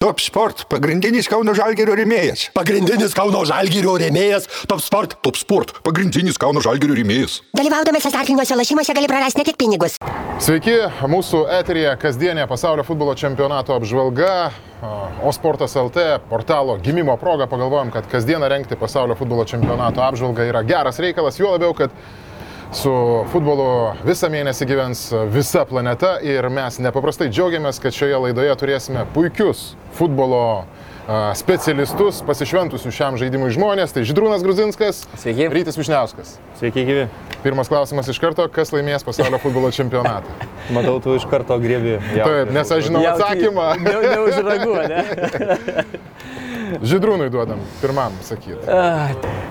Top Sport - pagrindinis Kauno Žalgerio rėmėjas. Pagrindinis Kauno Žalgirio rėmėjas Top Sport. Top Sport - pagrindinis Kauno Žalgerio rėmėjas. Dalyvaudamas azartiniuose lašymuose gali prarasti ne tik pinigus. Sveiki, mūsų eterija kasdienė pasaulio futbolo čempionato apžvalga. O Sportas LT portalo gimimo proga pagalvojom, kad kasdieną renkti pasaulio futbolo čempionato apžvalgą yra geras reikalas, juo labiau, kad su futbolu visą mėnesį gyvens visa planeta ir mes nepaprastai džiaugiamės, kad šioje laidoje turėsime puikius futbolo specialistus, pasišventusius šiam žaidimui žmonės. Tai Židrūnas Gruzinskas, Sveiki. Rytis Višniauskas. Sveiki, gyvi. Pirmas klausimas iš karto, kas laimės pasaulio futbolo čempionatą? Matau, tu iš karto grėbi. Taip, nes aš žinau atsakymą. Ne, ne už ragų, ne? Židrūnui duodam pirmam sakyti.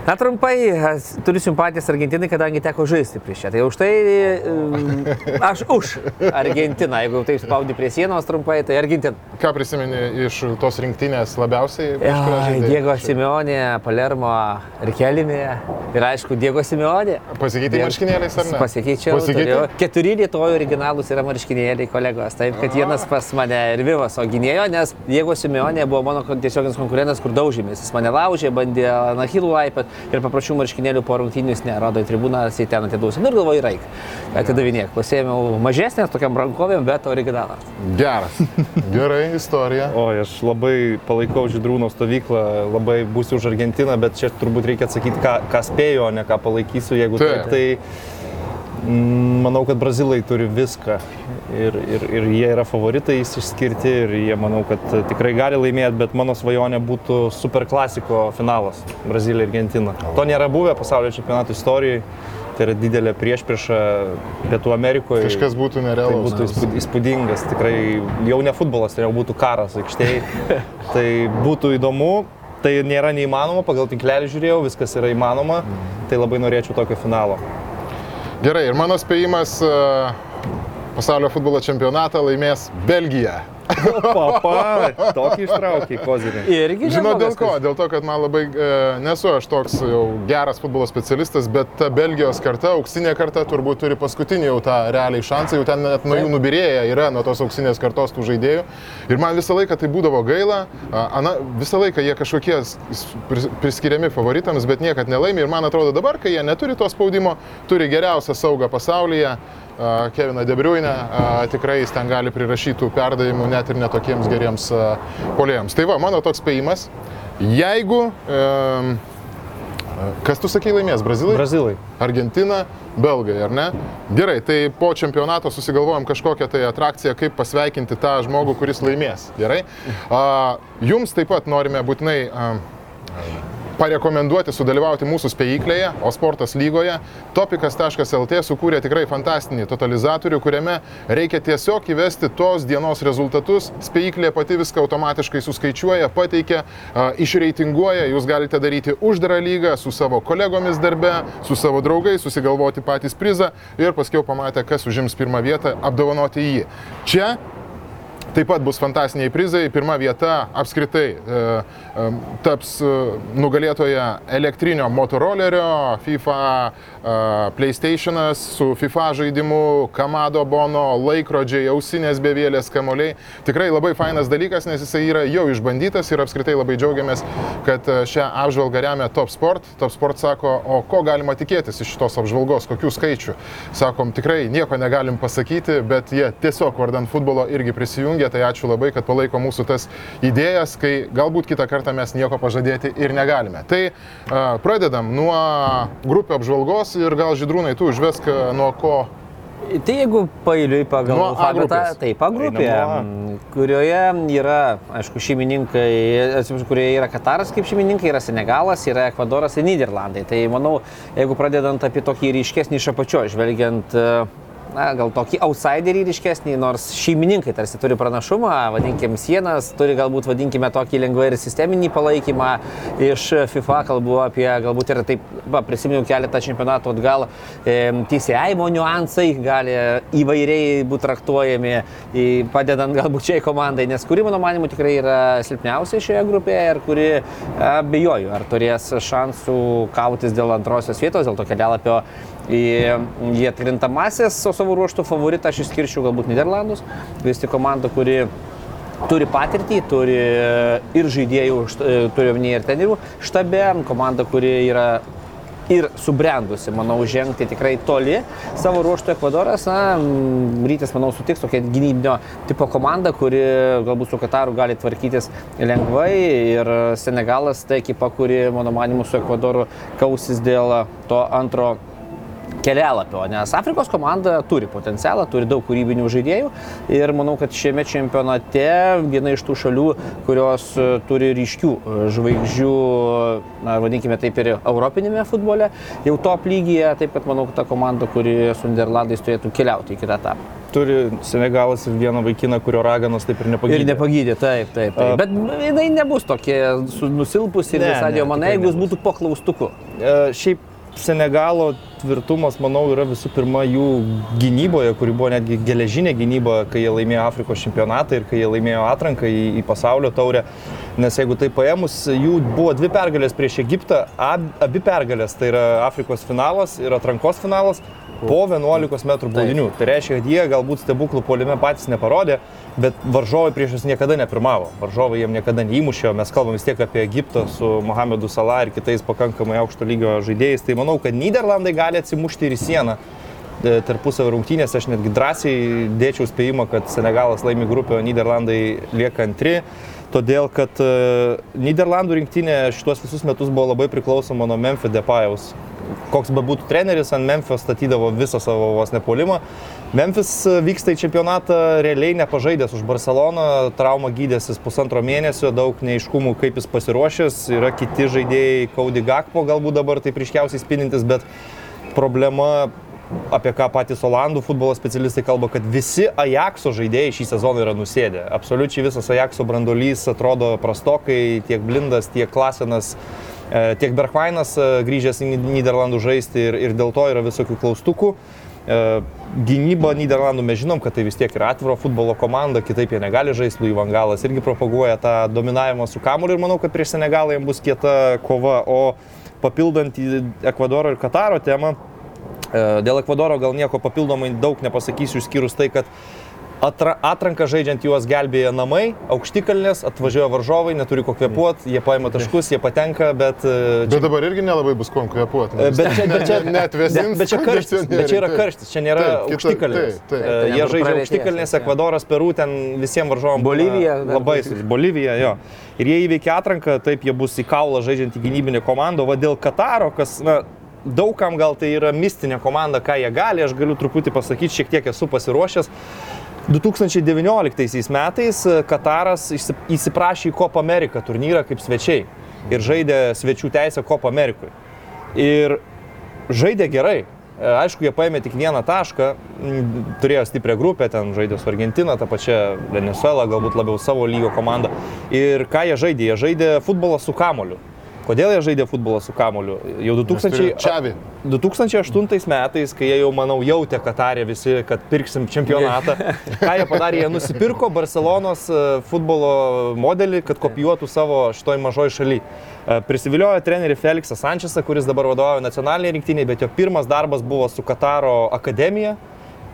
Na trumpai, turiu simpatijas Argentinai, kadangi teko žaisti prieš ją. Tai už tai um, aš už Argentiną. Jeigu taip spaudi prie sienos trumpai, tai Argentina. Ką prisimeni iš tos rinktinės labiausiai? žaidei? Diego Simeonė, Palermo, Rikelimi ir aišku, Diego Simeonė. Pasikeitai marškinėliais ar ne? Pasikeičiau. Turėjau- Keturi lietuvių originalūs yra marškinėliai kolegos. Taip, kad vienas pas mane ir Vivas, o gynėjo, nes Diego Simeonė buvo mano tiesioginis konkurentas, kur daužėmės. Jis mane laužė, bandė Nahilų laipę ir paprašiau marškinėlių po rungtynius, nerodo į tribūną, jisai ten atiduosiu. Nu ir galvoju, raik, atidavinėk. Pasėmiau mažesnės, tokiam rankovėm, bet originalą. Geras. Gerai, istorija. O, aš labai palaikau Židrūno stovyklą, labai būsiu už Argentiną, bet čia turbūt reikia atsakyti, ką, ką spėju, o ne ką palaikysiu. Jeigu Taip. taip, tai manau, kad brazilai turi viską. Ir, ir, ir jie yra favoritai išskirti ir jie manau, kad tikrai gali laimėti, bet mano svajonė būtų super klasiko finalas - Brazilija ir Argentina. To nėra buvę pasaulio čempionato istorijoje. Tai yra didelė priešprieša Pietų Amerikoje. Kažkas būtų Tai nerealaus. būtų įspūd- įspūdingas, tikrai jau ne futbolas, tai jau būtų karas aikštėje. tai būtų įdomu, tai nėra neįmanoma, pagal tinklelį žiūrėjau, viskas yra įmanoma, tai labai norėčiau tokio finalo. Gerai, ir mano spėjimas e, pasaulio futbolo čempionatą laimės Belgija. Papa, tokį ištraukį, kozirį. Irgi Žinau dėl ko? Dėl to, kad man labai e, nesu aš toks jau geras futbolo specialistas, bet ta Belgijos karta, auksinė karta turbūt turi paskutinį jau tą realiai šansą, jau ten net nuo jų nubirėję yra nuo tos auksinės kartos tų žaidėjų. Ir man visą laiką tai būdavo gaila, a, ana, visą laiką jie kažkokie priskiriami favoritams, bet niekad nelaimi. Ir man atrodo dabar, kai jie neturi to spaudimo, turi geriausią saugą pasaulyje. Keviną Debriuinę, tikrai jis ten gali prirašyti tų perdavimų net ir netokiems geriems polėjams. Tai va, mano toks spėjimas, jeigu, kas tu sakai laimės, Brazilai? Brazilai. Argentina, Belgai, ar ne? Gerai, tai po čempionato susigalvojom kažkokią tai atrakciją, kaip pasveikinti tą žmogų, kuris laimės. Gerai? Jums taip pat norime būtinai a, parekomenduoti sudalyvauti mūsų spėjiklėje, o sportas lygoje. Topikas.lt sukūrė tikrai fantastinį totalizatorių, kuriame reikia tiesiog įvesti tos dienos rezultatus. Spėjiklė pati viską automatiškai suskaičiuoja, pateikia, išreitinguoja. Jūs galite daryti uždarą lygą su savo kolegomis darbe, su savo draugais, susigalvoti patys prizą ir paskui pamatę, kas užims pirmą vietą, apdovanoti jį. Čia Taip pat bus fantastiniai prizai. Pirma vieta apskritai e, e, taps e, nugalėtoja elektrinio motorolerio, FIFA e, PlayStation'as su FIFA žaidimu, Kamado Bono, laikrodžiai, ausinės bevėlės kamoliai. Tikrai labai fainas dalykas, nes jisai yra jau išbandytas ir apskritai labai džiaugiamės, kad e, šią apžvalgą remia Top Sport. Top Sport sako, o ko galima tikėtis iš šitos apžvalgos, kokių skaičių. Sakom, tikrai nieko negalim pasakyti, bet jie tiesiog vardan futbolo irgi prisijungia, tai ačiū labai, kad palaiko mūsų tas idėjas, kai galbūt kitą kartą mes nieko pažadėti ir negalime. Tai a, pradedam nuo grupių apžvalgos ir gal žydrūnai tu užvesk a, nuo ko. Tai jeigu pailiui pagal Nuo A alfabetą, grupės. taip, A grupė, Einam m, kurioje yra, aišku, šeimininkai, atsiprašau, kurioje yra Kataras kaip šeimininkai, yra Senegalas, yra Ekvadoras ir Niderlandai. Tai manau, jeigu pradedant apie tokį ryškesnį iš apačio, žvelgiant, e, na, gal tokį outsiderį ryškesnį, nors šeimininkai tarsi turi pranašumą, vadinkim sienas, turi galbūt, vadinkime, tokį lengvai ir sisteminį palaikymą. Iš FIFA, kalbu apie galbūt ir taip, va, prisiminiau keletą čempionatų atgal, e, teisėjimo niuansai gali įvairiai būti traktuojami, padedant galbūt šiai komandai, nes kuri, mano manimu, tikrai yra silpniausia šioje grupėje ir kuri abejoju, ar turės šansų kautis dėl antrosios vietos, dėl to kelialapio į, į atkrintamasis, o savo ruoštų favoritą aš išskirčiau galbūt Niderlandus, vis tik komanda, kuri turi patirtį, turi ir žaidėjų, turiu omenyje ir trenerių štabe, komanda, kuri yra ir subrendusi, manau, žengti tikrai toli. Savo ruoštų Ekvadoras, na, rytis, manau, sutiks tokia gynybinio tipo komanda, kuri galbūt su Kataru gali tvarkytis lengvai ir Senegalas tai ekipa, kuri, mano manimu, su Ekvadoru kausis dėl to antro kelialapio, nes Afrikos komanda turi potencialą, turi daug kūrybinių žaidėjų ir manau, kad šiame čempionate viena iš tų šalių, kurios e, turi ryškių e, žvaigždžių, na, vadinkime taip ir europinėme futbole, jau top lygyje, taip kad manau, kad ta komanda, kuri su Niderlandais turėtų keliauti į kitą etapą. Turi Senegalas ir vieną vaikiną, kurio raganas taip ir nepagydė. Ir nepagydė, taip, taip. taip. A- Bet jinai nebus tokia nusilpusi ir visą tikrai jeigu jis būtų po klaustuku. E, Šiaip Senegalo tvirtumas, manau, yra visų pirma jų gynyboje, kuri buvo netgi geležinė gynyba, kai jie laimėjo Afrikos čempionatą ir kai jie laimėjo atranką į, į pasaulio taurę. Nes jeigu tai paėmus, jų buvo dvi pergalės prieš Egiptą, ab, abi pergalės, tai yra Afrikos finalas ir atrankos finalas po 11 m baudinių. Tai reiškia, kad jie galbūt stebuklų polime patys neparodė, bet varžovai prieš juos niekada nepirmavo. Varžovai jiem niekada neįmušė, mes kalbam vis tiek apie Egiptą su Mohamedu Salah ir kitais pakankamai aukšto lygio žaidėjais. Tai manau, kad Niderlandai gali atsimušti ir į sieną. E, Tarpusavio rungtynėse aš netgi drąsiai dėčiau spėjimą, kad Senegalas laimi grupę, o Niderlandai lieka antri. Todėl, kad e, Niderlandų rinktinė šituos visus metus buvo labai priklausoma nuo Memphis Depajaus. Koks be būtų treneris, ant Memphis statydavo visą savo vos nepolimą. Memphis e, vyksta į čempionatą realiai nepažaidęs už Barceloną, traumą gydęsis pusantro mėnesio, daug neiškumų, kaip jis pasiruošęs. Yra kiti žaidėjai, Kaudi Gakpo galbūt dabar tai ryškiausiai spinintis, bet problema apie ką patys Olandų futbolo specialistai kalba, kad visi Ajaxo žaidėjai šį sezoną yra nusėdę. Absoliučiai visas Ajaxo brandolys atrodo prastokai, tiek Blindas, tiek Klasenas, e, tiek Bergvainas e, grįžęs į Niderlandų žaisti ir, ir dėl to yra visokių klaustukų. E, Gynyba Niderlandų mes žinom, kad tai vis tiek yra atviro futbolo komanda, kitaip jie negali žaisti. Louis Vangalas irgi propaguoja tą dominavimą su kamuoliu ir manau, kad prieš Senegalą jiems bus kieta kova. O papildant į Ekvadoro ir Kataro temą, E, Dėl Ekvadoro gal nieko papildomai daug nepasakysiu, išskyrus tai, kad atra, atranką žaidžiant juos gelbėja namai, aukštikalnės, atvažiuoja varžovai, neturi ko kvepuoti, jie paima taškus, jie patenka, bet... e, Bet dabar irgi nelabai bus kuo kvėpuoti. E, Bet čia, bet čia, net vesins. bet čia karštis, bet čia yra karštis, čia nėra Taip, aukštikalnės. taip, taip. E, Tai Jie žaidžia aukštikalnės. Ekvadoras, Peru, ten visiems varžovom. būna Bolivija Labai, Bolivija, jo. Ir jie įveikia atranką, taip jie bus į kaulą žaidžiant į gynybinę komandą, o dėl Kataro, kas, na, daugam gal tai yra mistinė komanda, ką jie gali, aš galiu truputį pasakyti, šiek tiek esu pasiruošęs. 2019 metais e, Kataras įsi- įsiprašė į Copa America turnyrą kaip svečiai ir žaidė svečių teisę Copa Amerikoje. Ir žaidė gerai. E, Aišku, jie paėmė tik vieną tašką, turėjo stiprią grupę, ten žaidė su Argentina, tą pačią Venezuela, galbūt labiau savo lygio komandą. Ir ką jie žaidė? Jie žaidė futbolą su kamoliu. Kodėl jie žaidė futbolą su kamoliu? Jau 2000... Čiavi. 2008 metais, kai jie jau, manau, jautė Katarė visi, kad pirksim čempionatą, ką jie padarė, jie nusipirko Barcelonos e, futbolo modelį, kad kopijuotų savo šitoj mažoj šaly. E, Prisiviliojo trenerį Felixą Sančesą, kuris dabar vadovauja nacionaliniai rinktiniai, bet jo pirmas darbas buvo su Kataro akademija,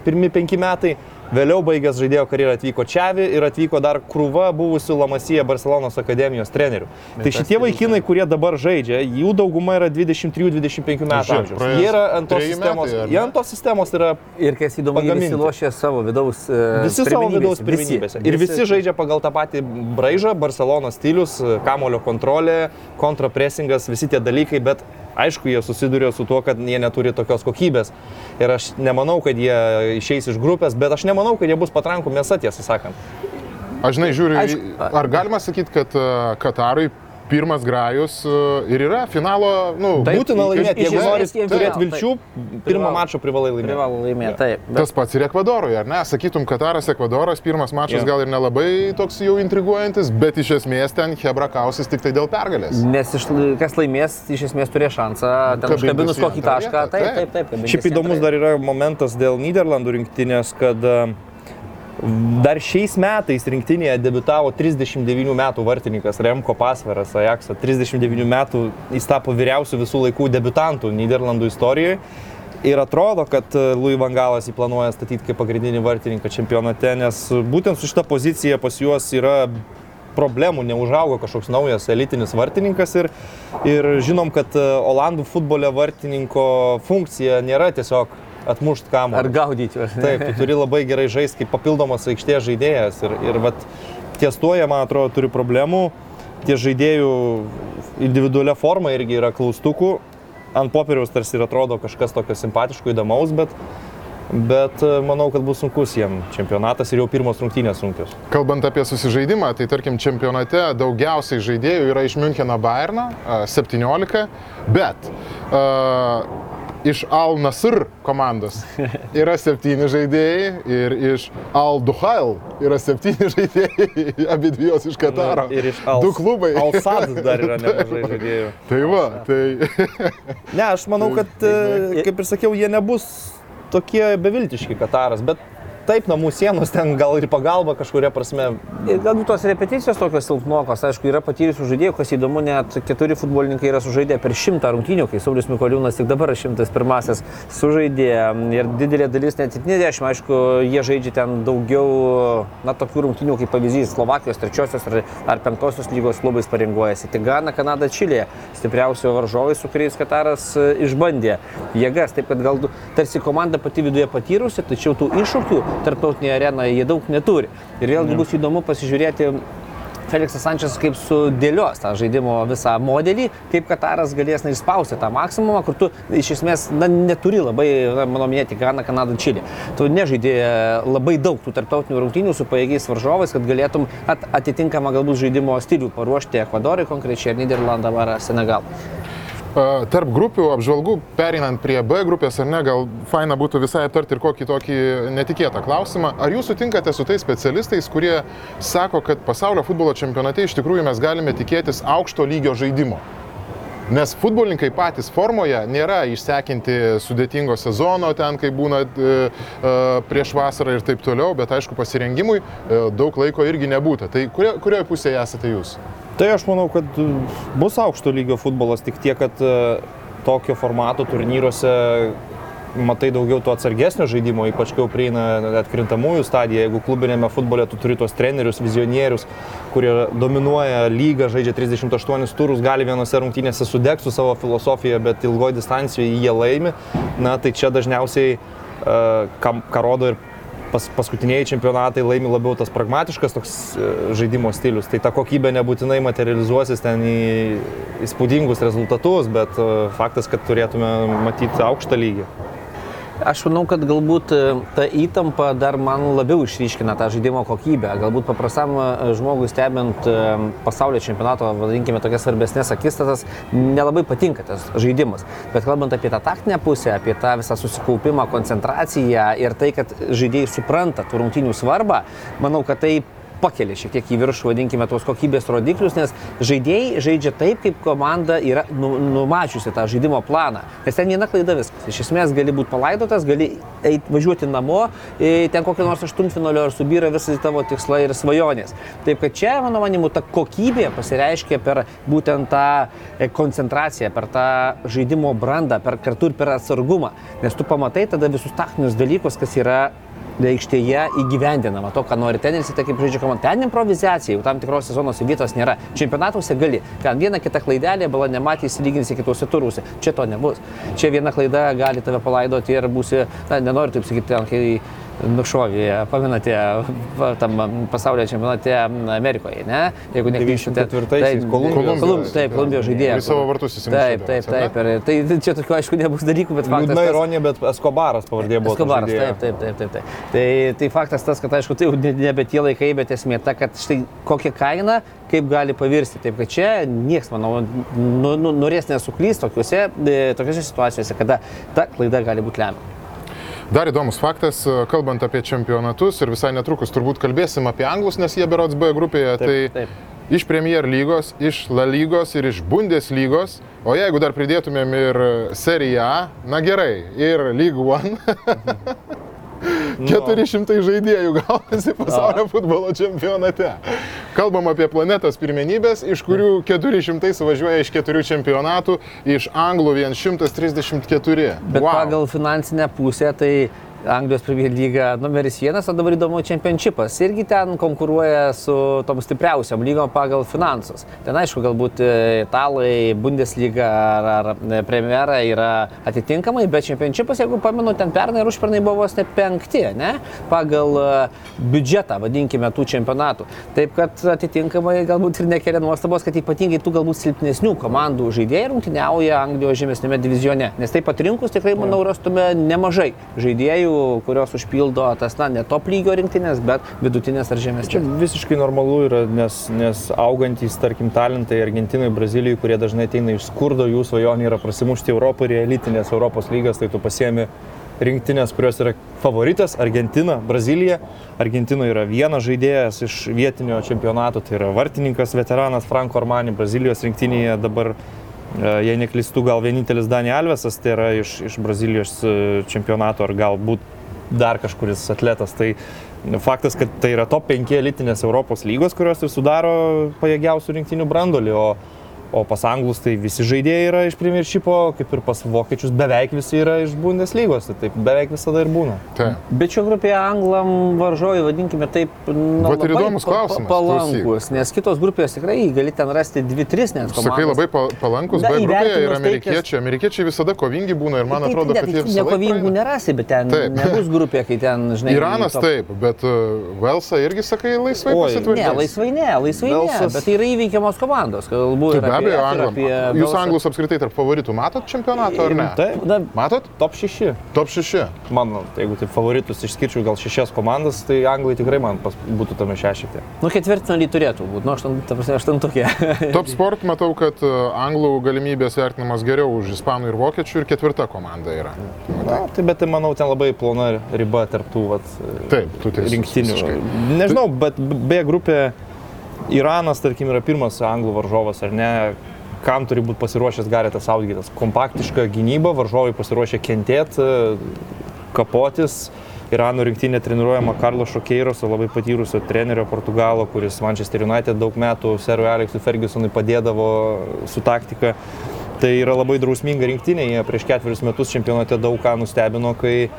pirmi penki metai. Vėliau baigęs žaidėjo karjerą atvyko Čiavi ir atvyko dar krūva buvusių Lamasija Barcelonos akademijos trenerių. Tai šitie vaikinai, kurie dabar žaidžia, jų dauguma yra 23-25 metų amžiaus. Jie yra ant tos sistemos. metai, Jie ant tos sistemos yra Ir kas įdomu, jie Pagaminti. visi lošia savo vidaus e, visi savo vidaus pirmenybėse. Ir visi žaidžia pagal tą patį braižą, Barcelonos stilius, kamulio kontrolė, kontrapresingas, visi tie dalykai, bet aišku, jie susiduria su tuo, kad jie neturi tokios kokybės. Ir aš nemanau, kad jie išeis iš grupės, bet aš nemanau, kad jie bus patrankų mėsa, tiesą sakant. Aš žinai, žiūriu, į- ar galima sakyti, kad e, Katarui pirmas grajus e, ir yra finalo, nu, Taip, Būtina laimėti, jeigu nori turėti vilčių, taip. pirmą mačą privalai laimėti. Privalo laimėti, taip. Bet Tas pats ir Ekvadorui, ar ne? Sakytum, Kataras, Ekvadoras, pirmas mačas Jo. gal ir nelabai toks jau intriguojantis, bet iš esmės ten Hebra kausis tik tai dėl pergalės. Nes iš, kas laimės, iš esmės turės šansą, ten užkabinus į kokį tašką. Taip, taip. taip, taip. Šiaip įdomus dar yra momentas dėl Niderlandų rinktinės, kad e, dar šiais metais rinktinėje debitavo 39 metų vartininkas Remko Pasveras Ajaxo. 39 metų jis tapo vyriausiu visų laikų debutantų Niderlandų istorijoje. Ir atrodo, kad e, Louis Vangalas jį planuoja statyti kaip pagrindinį vartininką čempionate, nes būtent su šita pozicija pas juos yra problemų, neužaugo kažkoks naujas elitinis vartininkas ir, ir žinom, kad e, Olandų futbole vartininko funkcija nėra tiesiog atmušti kamuolį. Ar gaudyti? ne? Taip, tu turi labai gerai žaisti kaip papildomas aikštės žaidėjas ir, ir vat, ties tuo jie, man atrodo, turi problemų. Tie žaidėjų individualia forma irgi yra klaustukų. Ant popieriaus tarsi ir atrodo kažkas tokio simpatiško, įdomaus, bet, bet e, manau, kad bus sunkus jiem čempionatas ir jau pirmos rungtynės sunkios. Kalbant apie susižaidimą, tai tarkim čempionate daugiausiai žaidėjų yra iš Müncheno Bayerno, a, 17, bet a, iš Al Nasr komandos yra 7 žaidėjai ir iš Al Duhail yra 7 žaidėjai, abi dviejos iš Kataro. Ir iš Al- Du klubai. Alsad dar yra nemažai žaidėjų. Tai va, tai Ne, aš manau, kad, e, kaip ir sakiau, jie nebus tokie beviltiški Kataras, bet taip, namų sienos ten gal ir pagalba kažkuria prasme. Ir galbūt tos repeticijos tokios silpnokos, aišku, yra patyrusių žaidėjų, kas įdomu, net keturi futbolininkai yra sužaidę per šimtą rungtynių, kai Saulis Mikoliūnas tik dabar šimtas pirmasis sužaidė ir didelė dalis, net 70, aišku, jie žaidžia ten daugiau, na, tokių rungtynių kaip pavyzdys Slovakijos trečiosios ar, ar penktosios lygos klubais paringuojasi. Tik Gana, Kanada, Čilė, stipriausio varžovai, su kuriais Kataras e, išbandė jėgas, taip kad gal tarsi komanda pati viduje patyrusi, tačiau tų iššūkių tarptautinėje arenoje jie daug neturi. Ir vėlgi bus įdomu pasižiūrėti Feliksas Sančias kaip sudėlios tą žaidimo visą modelį, kaip Kataras galės na, išspausti tą maksimumą, kur tu iš esmės na, neturi labai, na, mano minėti, Gana, Kanada, Čilį. Tu nežaidė labai daug tų tarptautinių rungtynių su pajėgiais varžovais, kad galėtum at, atitinkamą galbūt žaidimo stilių paruošti Ekvadorui konkrečiai, ar Niderlandam, ar Senegalui. Tarp grupių apžvalgų, perinant prie B grupės, ar ne, gal faina būtų visai aptarti ir kokį tokį netikėtą klausimą. Ar jūs sutinkate su tais specialistais, kurie sako, kad pasaulio futbolo čempionate iš tikrųjų mes galime tikėtis aukšto lygio žaidimo? Nes futbolininkai patys formoje nėra išsekinti sudėtingo sezono ten, kai būna e, e, prieš vasarą ir taip toliau, bet aišku, pasirengimui e, daug laiko irgi nebūta. Tai kurio, kurioje pusėje esate jūs? Tai aš manau, kad bus aukšto lygio futbolas, tik tiek, kad e, tokio formato turnyruose matai daugiau to atsargesnio žaidimo, ypač kai jau prieina atkrintamųjų stadiją. Jeigu klubinėme futbole tu turi tos trenerius, vizionierius, kurie dominuoja lygą, žaidžia 38 turus, gali vienose rungtynėse sudegti su savo filosofija, bet ilgoje distancijoje jie laimi. Na tai čia dažniausiai, e, kam- ką rodo ir pas, paskutiniai čempionatai laimi labiau tas pragmatiškas toks e, žaidimo stilius. Tai ta kokybė nebūtinai materializuosis ten į įspūdingus rezultatus, bet e, faktas, kad turėtume matyti aukštą lygį. Aš manau, kad galbūt e, ta įtampa dar man labiau išryškina tą žaidimo kokybę. Galbūt paprastam e, žmogui stebint e, pasaulio čempionato, vadinkime, tokias svarbesnės akistatas, nelabai patinka tas žaidimas. Bet kalbant apie tą taktinę pusę, apie tą visą susikaupimą, koncentraciją ir tai, kad žaidėjai supranta tų rungtynių svarbą, manau, kad tai pakelia šiek tiek į viršų, vadinkime, tos kokybės rodiklius, nes žaidėjai žaidžia taip, kaip komanda yra nu, numačiusi tą žaidimo planą. Nes ten viena klaida viskas. Iš esmės gali būti palaidotas, gali eit, važiuoti namo, e, ten kokio nors aštuntfinalio ir subyra visi tavo tikslai ir svajonės. Taip kad čia, mano manimu, ta kokybė pasireiškia per būtent tą e, koncentraciją, per tą žaidimo brandą, per kartu ir per atsargumą. Nes tu pamatai tada visus taktinius dalykus, kas yra aikštėje įgyvendinama to, ką nori teneris, tai kaip žaidžia komanda. Ten improvizacija, jau tam tikros sezonos vietos nėra. Čempionatuose gali. Ten viena kita klaidelė, bala nematė, įsilyginsi kituose turuose. Čia to nebus. Čia viena klaida gali tave palaidoti ir būsi, na, nenoriu taip sakyti, ten, kai nušovė, pamenate, tam pasaulio čempionate Amerikoje, ne? Jeigu neklystu, 94-aisiais Kolumbijos. Kolum, taip, Kolumbijos žaidėjas. Kuris savo vartus įsimušė Taip, taip, taip. Ir, tai čia tokių, aišku, nebus dalykų, bet faktas. Tas- ironija, bet Eskobaras pavardė buvo. Eskobaras, taip, taip, taip, taip, taip. Tai, tai faktas tas, kad aišku, tai jau ne- nebe tie laikai, bet esmė ta, kad štai kokia kaina, kaip gali pavirsti. Taip, kad čia niekas, manau, nu, nu, norės nesuklysti tokiuose, e, tokiuose situacijose, kada ta klaida gali būti lemia. Dar įdomus faktas, kalbant apie čempionatus ir visai netrukus turbūt kalbėsim apie anglus, nes jie berots B grupėje. Taip, tai taip. iš Premier lygos, iš La lygos ir iš Bundeslygos, o jeigu dar pridėtumėm ir Seriją A, na gerai, ir League One, 400 žaidėjų gaunasi pasaulio futbolo čempionate. Kalbam apie planetos pirmenybės, iš kurių 400 suvažiuoja iš keturių čempionatų, iš Anglų vien 134. Bet wow. pagal finansinę pusę tai Anglijos Premier lyga numeris vienas, o dabar įdomu čempionšipas. Irgi ten konkuruoja su tom stipriausiam lygom pagal finansus. Ten aišku, galbūt e, italai, Bundesliga ar, ar e, Premjera yra atitinkamai, bet čempionšipas, jeigu pamenu, ten pernai ir užpernai buvo vos ne penkti, ne? Pagal e, biudžetą, vadinkime, tų čempionatų. Taip kad atitinkamai galbūt ir nekelia nuostabos, kad ypatingai tų galbūt silpnesnių komandų žaidėjai rungtyniauja Anglijos žemesnėme divizione. Nes taip pat rinkus tikrai, manau, rastume nemažai žaidėjų kurios užpildo tas, na, ne top lygio rinktinės, bet vidutinės ar Čia žemesnės. visiškai normalu yra, nes, nes augantys, tarkim, talentai Argentinai, Brazilijai, kurie dažnai ateina iš skurdo, jų svajonė yra prasimušti Europą ir elitinės Europos lygas, tai tu pasiemi rinktinės, kurios yra favoritas - Argentina, Brazilija. Argentina yra vienas žaidėjas iš vietinio čempionato, tai yra vartininkas, veteranas Franko Armani, Brazilijos rinktinėje dabar jei neklystu, gal vienintelis Dani Alvesas, tai yra iš, iš Brazilijos e, čempionato ar galbūt dar kažkuris atletas. Tai faktas, kad tai yra top 5 elitinės Europos lygos, kurios ir sudaro pajėgiausių rinktinių brandolį, o O pas anglus tai visi žaidėjai yra iš Premiership'o, kaip ir pas vokiečius beveik visi yra iš Bundeslygos, tai taip beveik visada ir būna. Taip. Bet šio grupėje anglam varžovai, vadinkime taip, na, Vat ir labai įdomus klausimas, palankus, nes kitos grupės tikrai gali ten rasti 2-3 net. Sakai labai pa- palankus, bet grupėje yra tai, amerikiečiai. Amerikiečiai visada kovingi būna ir man atrodo, kad jie visada... Nekovingų nerasi, bet ten Taip. nebus grupė, kai ten, žinai, Iranas top- taip, bet uh, Velsą irgi sakai laisvai Oi, pasitvarkyti. Ne, laisvai ne, laisvai ne, Velsas- bet tai yra įveikiamos komandos. Kalbu Tai ir be abejo, apie Jūs Velsą. anglus apskritai tarp favoritų matot čempionato ar ne? Taip, Na, Matot? top 6. Top 6. Mano, jeigu taip favoritus išskirčiau gal šešias komandas, tai anglai tikrai man pas, būtų tame šešite. nu ketvirtinalį turėtų būti, nu aštunt, ta prasme, aštuntukė. Top sport matau, kad uh, anglų galimybės vertinamas geriau už ispanų ir vokiečių ir ketvirta komanda yra. Na, tai bet tai manau, ten labai plona riba tarptų vat, Taip, rinktinių. visiškai. Nežinau, bet B grupė Iranas, tarkim, yra pirmas anglų varžovas, ar ne? Kam turi būti pasiruošęs Garetas Audgytas? Kompaktiška gynyba, varžovai pasiruošę kentėti, kapotis. Irano rinktinė treniruojama Karlo Šokeiroso, labai patyrusio trenerio Portugalo, kuris Manchester United daug metų Serui Aleksui Fergusonui padėdavo su taktika. Tai yra labai drausminga rinktinė, jie prieš ketverius metus čempionate daug ką nustebino, kai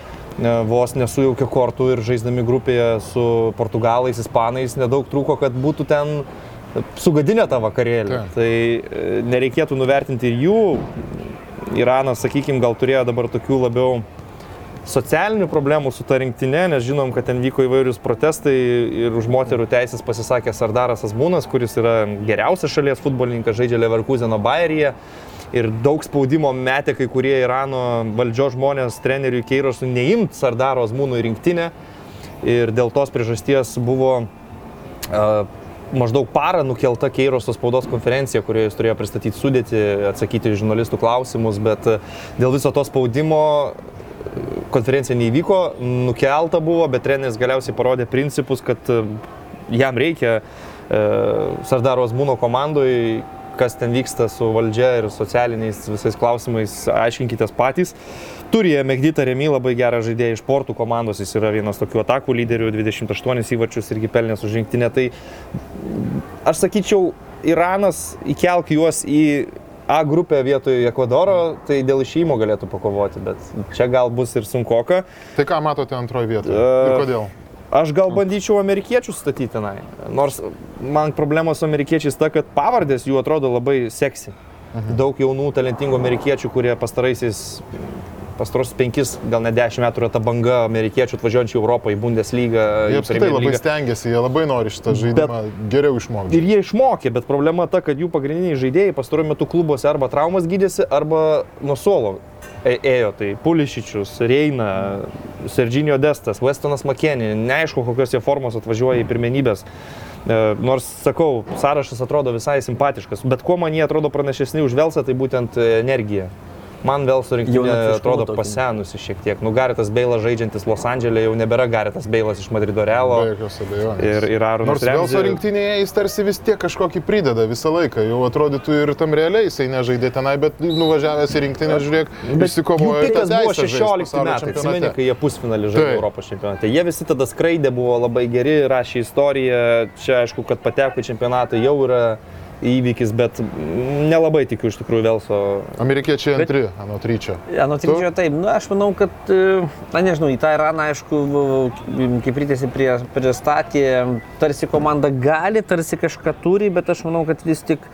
vos nesujaukė kortų ir žaisdami grupėje su portugalais, ispanais, nedaug trūko, kad būtų ten sugadinę tą vakarėlį. Taip. Tai e, nereikėtų nuvertinti ir jų. Iranas, sakykime, gal turėjo dabar tokių labiau socialinių problemų su ta rinktinė, nes žinom, kad ten vyko įvairius protestai ir už moterų teisės pasisakė Sardaras Asmūnas, kuris yra geriausias šalies futbolininkas, žaidžia Leverkuseno Bayeryje. Ir daug spaudimo metė kai kurie Irano valdžios žmonės treneriui Keirosui neimti Sardaro Asmūnų į rinktinę. Ir dėl tos priežasties buvo uh, maždaug parą nukelta Keiroso spaudos konferencija, kurioje jis turėjo pristatyti sudėti, atsakyti žurnalistų klausimus, bet dėl viso to spaudimo konferencija neįvyko, nukelta buvo, bet treneris galiausiai parodė principus, kad jam reikia Sardaro Azmūno komandai, kas ten vyksta su valdžia ir socialiniais visais klausimais, aiškinkitės patys. Turi jie Megdytą Remy labai gerą žaidėją iš portų komandos, jis yra vienas tokių atakų lyderių, 28 įvarčius irgi pelnęs už rinktinę. Tai aš sakyčiau, Iranas įkelk juos į A grupę vietoj Ekvadoro, tai dėl išėjimo galėtų pakovoti, bet čia gal bus ir sunkoka. Tai ką matote antroje vietoje? E, Ir kodėl? Aš gal bandyčiau amerikiečius statyti tenai. Nors man problema su amerikiečiais ta, kad pavardės jų atrodo labai seksi. Daug jaunų, talentingų amerikiečių, kurie pastaraisiais pastarosius penkis, gal net dešimt metų yra ta banga amerikiečių atvažiuojančių į Europą, į Bundeslygą. Jie apskritai labai stengiasi, jie labai nori šitą žaidimą geriau išmokti. Ir jie išmokė, bet problema ta, kad jų pagrindiniai žaidėjai pastaruoju metu klubuose arba traumas gydėsi, arba nuo suolo ėjo. Tai Pulišičius, Reina, Serginio Destas, Westonas Makeni. Neaišku, kokios jie formos atvažiuoja į pirmenybės. E, Nors, sakau, sąrašas atrodo visai simpatiškas, bet kuo man jie atrodo pranašesni už Velsą, tai būtent e, energija. Man Velso rinktinė Jaunatviškumo atrodo tokį. pasenusi šiek tiek. Nu, Garitas Beilas žaidžiantis Los Andželė jau nebėra Garitas Beilas iš Madrido Realo. Be jokios abejonės. Ir, ir Aronas Nors Velso Ramsey- rinktinėje jis tarsi vis tiek kažkokį prideda visą laiką. Jau atrodytų ir tam realiai jisai nežaidė tenai, bet nuvažiavęs į rinktinę, žiūrėk, išsikovojo tą buvo teisę žaist 16 pasaulio metai, atsimeni, kai jie pusfinalį žaidė Taip. Europos čempionate. Jie visi tada skraidė, buvo labai geri, rašė istoriją. Čia aišku, kad pateko į čempionatą jau yra įvykis, bet nelabai tikiu iš tikrųjų Velso. Amerikiečiai antri, anot ryčio. Anot? Ryčio taip, nu, aš manau, kad, e, na nežinau, į tą Iraną, aišku, kaip rytėsi prie, pristatė, tarsi komanda gali, tarsi kažką turi, bet aš manau, kad vis tik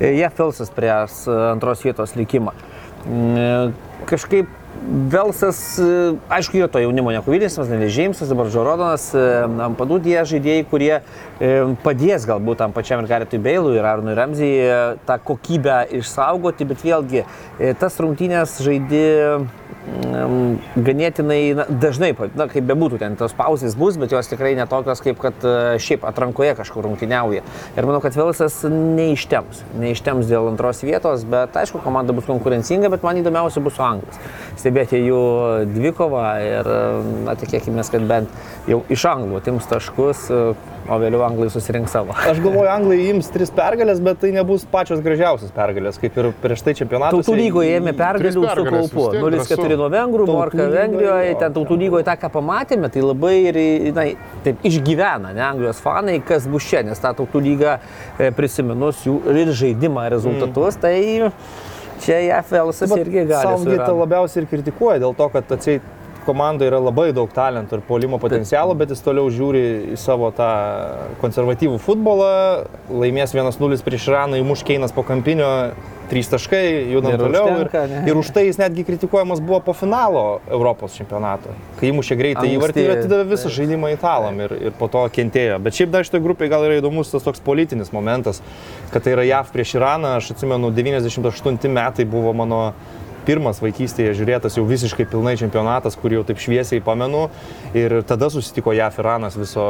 jie Felsas prie antros vietos likimą. Mm, e, Kažkaip Velsas, e, aišku, jo to jaunimo nekovilėsimas, Nevis Džeimsas, dabar Žorodonas, Ampadų tie žaidėjai, kurie e, padės galbūt tam pačiam ir Garetui Beilui ir Arnui Ramzijai tą kokybę išsaugoti, bet vėlgi e, tas rungtynės žaidė ganėtinai na, dažnai, na, kaip bebūtų, ten tos pauzės bus, bet jos tikrai netokios, kaip kad e, šiaip atrankoje kažkur rungtyniauja. Ir manau, kad Velsas neištems, neištems dėl antros vietos, bet aišku, komanda bus konkurencinga, bet man įdomiausia bus su Anglas. Stebėti jų dvikovą ir, na, tikėkime, kad bent jau iš Anglų atims taškus, o vėliau Anglai susirinks savo. Aš galvoju, Anglai ims tris pergalės, bet tai nebus pačios gražiausios pergalės, kaip ir prieš tai čempionatas. Tautų lygoje ėmė pergalių su kaupu. vis tiek 0-4 drąsu. nuo vengrų, Morka Vengrijoje, jo, ten tautų lygoje tą, ką pamatėme, tai labai ir, na, taip išgyvena, ne, Anglijos fanai, kas bus čia, nes tą tautų lygą e, prisiminus jų ir žaidimą rezultatus, tai čia JFL'as irgi gali. Saugita labiausiai ir kritikuoja dėl to, kad atsiai komandoje yra labai daug talentų ir polimo potencialo, bet jis toliau žiūri į savo tą konservatyvų futbolą, laimės 1-0 prieš Iraną, įmuš Keinas po kampinio, 3 taškai, judam Ir toliau. užtenka, ir, ir už tai jis netgi kritikuojamas buvo po finalo Europos čempionato, kai įmušė greitai įvartį ir atidavė visą žaidimą italam ir, ir po to kentėjo. Bet šiaip dar šitoje grupėje gal yra įdomus tas toks politinis momentas, kad tai yra JAV prieš Iraną. Aš atsimenu, 98 metai buvo mano pirmas vaikystėje žiūrėtas jau visiškai pilnai čempionatas, kurį jau taip šviesiai pamenu. Ir tada susitiko JAF Iranas viso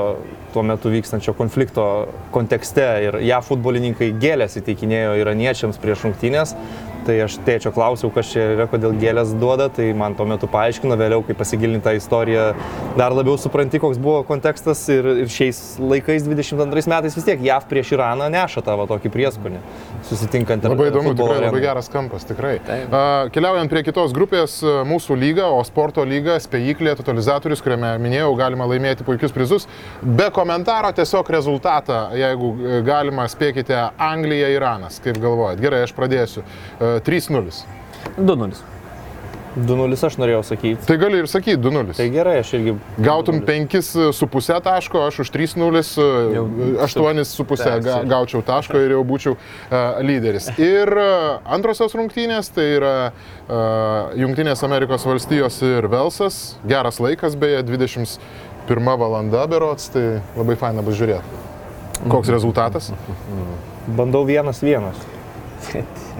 tuo metu vykstančio konflikto kontekste. Ir JAF futbolininkai gėlės įteikinėjo iraniečiams prieš rungtynės. Tai aš tėčio klausiau, kas čia yra, kodėl gėlės duoda, tai man tuo metu paaiškino, vėliau, kai pasigilinti tą istoriją, dar labiau supranti, koks buvo kontekstas ir, ir šiais laikais, 22 metais vis tiek JAV prieš Iraną neša tą va, tokį prieskonį, susitinkant ir Labai įdomu, tikrai labai geras kampas, tikrai. A, Keliaujant prie kitos grupės, a, mūsų lyga, o sporto lyga, spėjiklė, totalizatorius, kuriame minėjau, galima laimėti puikius prizus. Be komentaro tiesiog rezultatą, jeigu e, galima, spėkite Anglija, Iranas, kaip galvojat. Gerai, aš pradėsiu. A, 3-0. 2-0. 2-0 aš norėjau sakyti. Tai gali ir sakyti 2-0. Tai gerai, aš irgi. Gautum 5,5 taško, aš už 3-0, Jau 8,5 Taip, ga, gaučiau taško ir jau būčiau uh, lyderis. Ir uh, antrosios rungtynės tai yra uh, Junktinės Amerikos valstijos ir Velsas. Geras laikas, beje, 21 valanda berots, tai labai faina bus žiūrėti. Koks rezultatas? Bandau vienas vienas.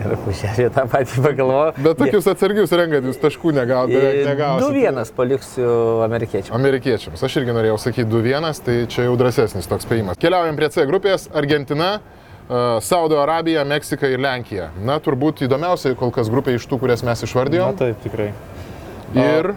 Ir pušė tą patį pagalvoju. Bet tokius atsargius renkat, jūs taškų beveik negausite. 2-1 paliksiu amerikiečiam. Amerikiečiams. Aš irgi norėjau sakyti 2-1, tai čia jau drąsesnis toks spėjimas. Keliaujam prie C grupės - Argentina, e, Saudo Arabija, Meksika ir Lenkija. Na, turbūt įdomiausia kol kas grupė iš tų, kurias mes Na išvardėjome. taip, tikrai. Ir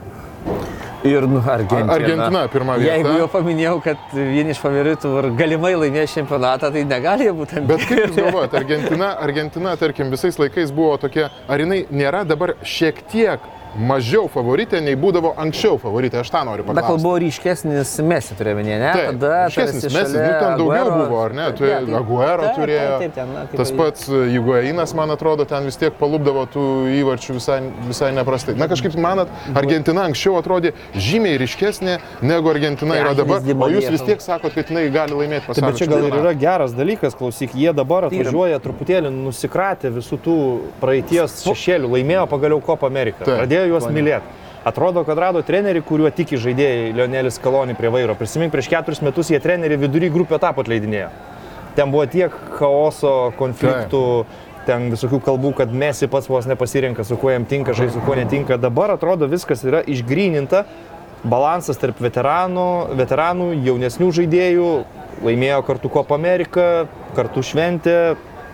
Ir nu, Argentina. Argentina pirma vieta. Jeigu jau paminėjau, kad vieni iš favoritų galimai laimės čempionatą, tai negali būti. Bet kaip Jūs galvojate, Argentina, Argentina, tarkim, visais laikais buvo tokia, ar jinai nėra dabar šiek tiek mažiau favoritė, nei būdavo anksčiau favoritė, aš tą noriu kol paklausti. buvo ryškesnis Messi turėjo minėti, ne? Taip, Tada ryškesnis Messi, šalia nu, ten daugiau Aguero- buvo, ar ne? Taip, Tu taip. Aguero Taip, turėjo. Taip, taip, ten, na, Tas pats Jugoinas, man atrodo, ten vis tiek palūpdavo tų įvarčių visai, visai neprastai. Na kažkaip manat, Argentina anksčiau atrodė žymiai ryškesnė negu Argentina yra dabar, o jūs vis tiek sakot, kad jinai gali laimėti Taip, pasaulio bet čia gal ir yra geras dalykas, klausyk, jie dabar Tai atvažiuoja truputėlį nusikratę visų tų praeities šešėlių, laimėjo pagaliau Kopą Ameriką, Taip. Pradėjo juos mylėti. Atrodo, kad rado trenerį, kuriuo tiki žaidėjai Lionelis Kalonį prie vairo. Prisimink, prieš keturis metus jie trenerį vidury grupę tapo atleidinėjo. Ten buvo tiek chaoso, konfliktų, ten visokių kalbų, kad Mesi pats vos nepasirenka, su kuo jam tinka, žaisti, su kuo netinka. Dabar atrodo viskas yra išgryninta, balansas tarp veteranų, veteranų jaunesnių žaidėjų, laimėjo kartu Kopą Ameriką, kartu šventė,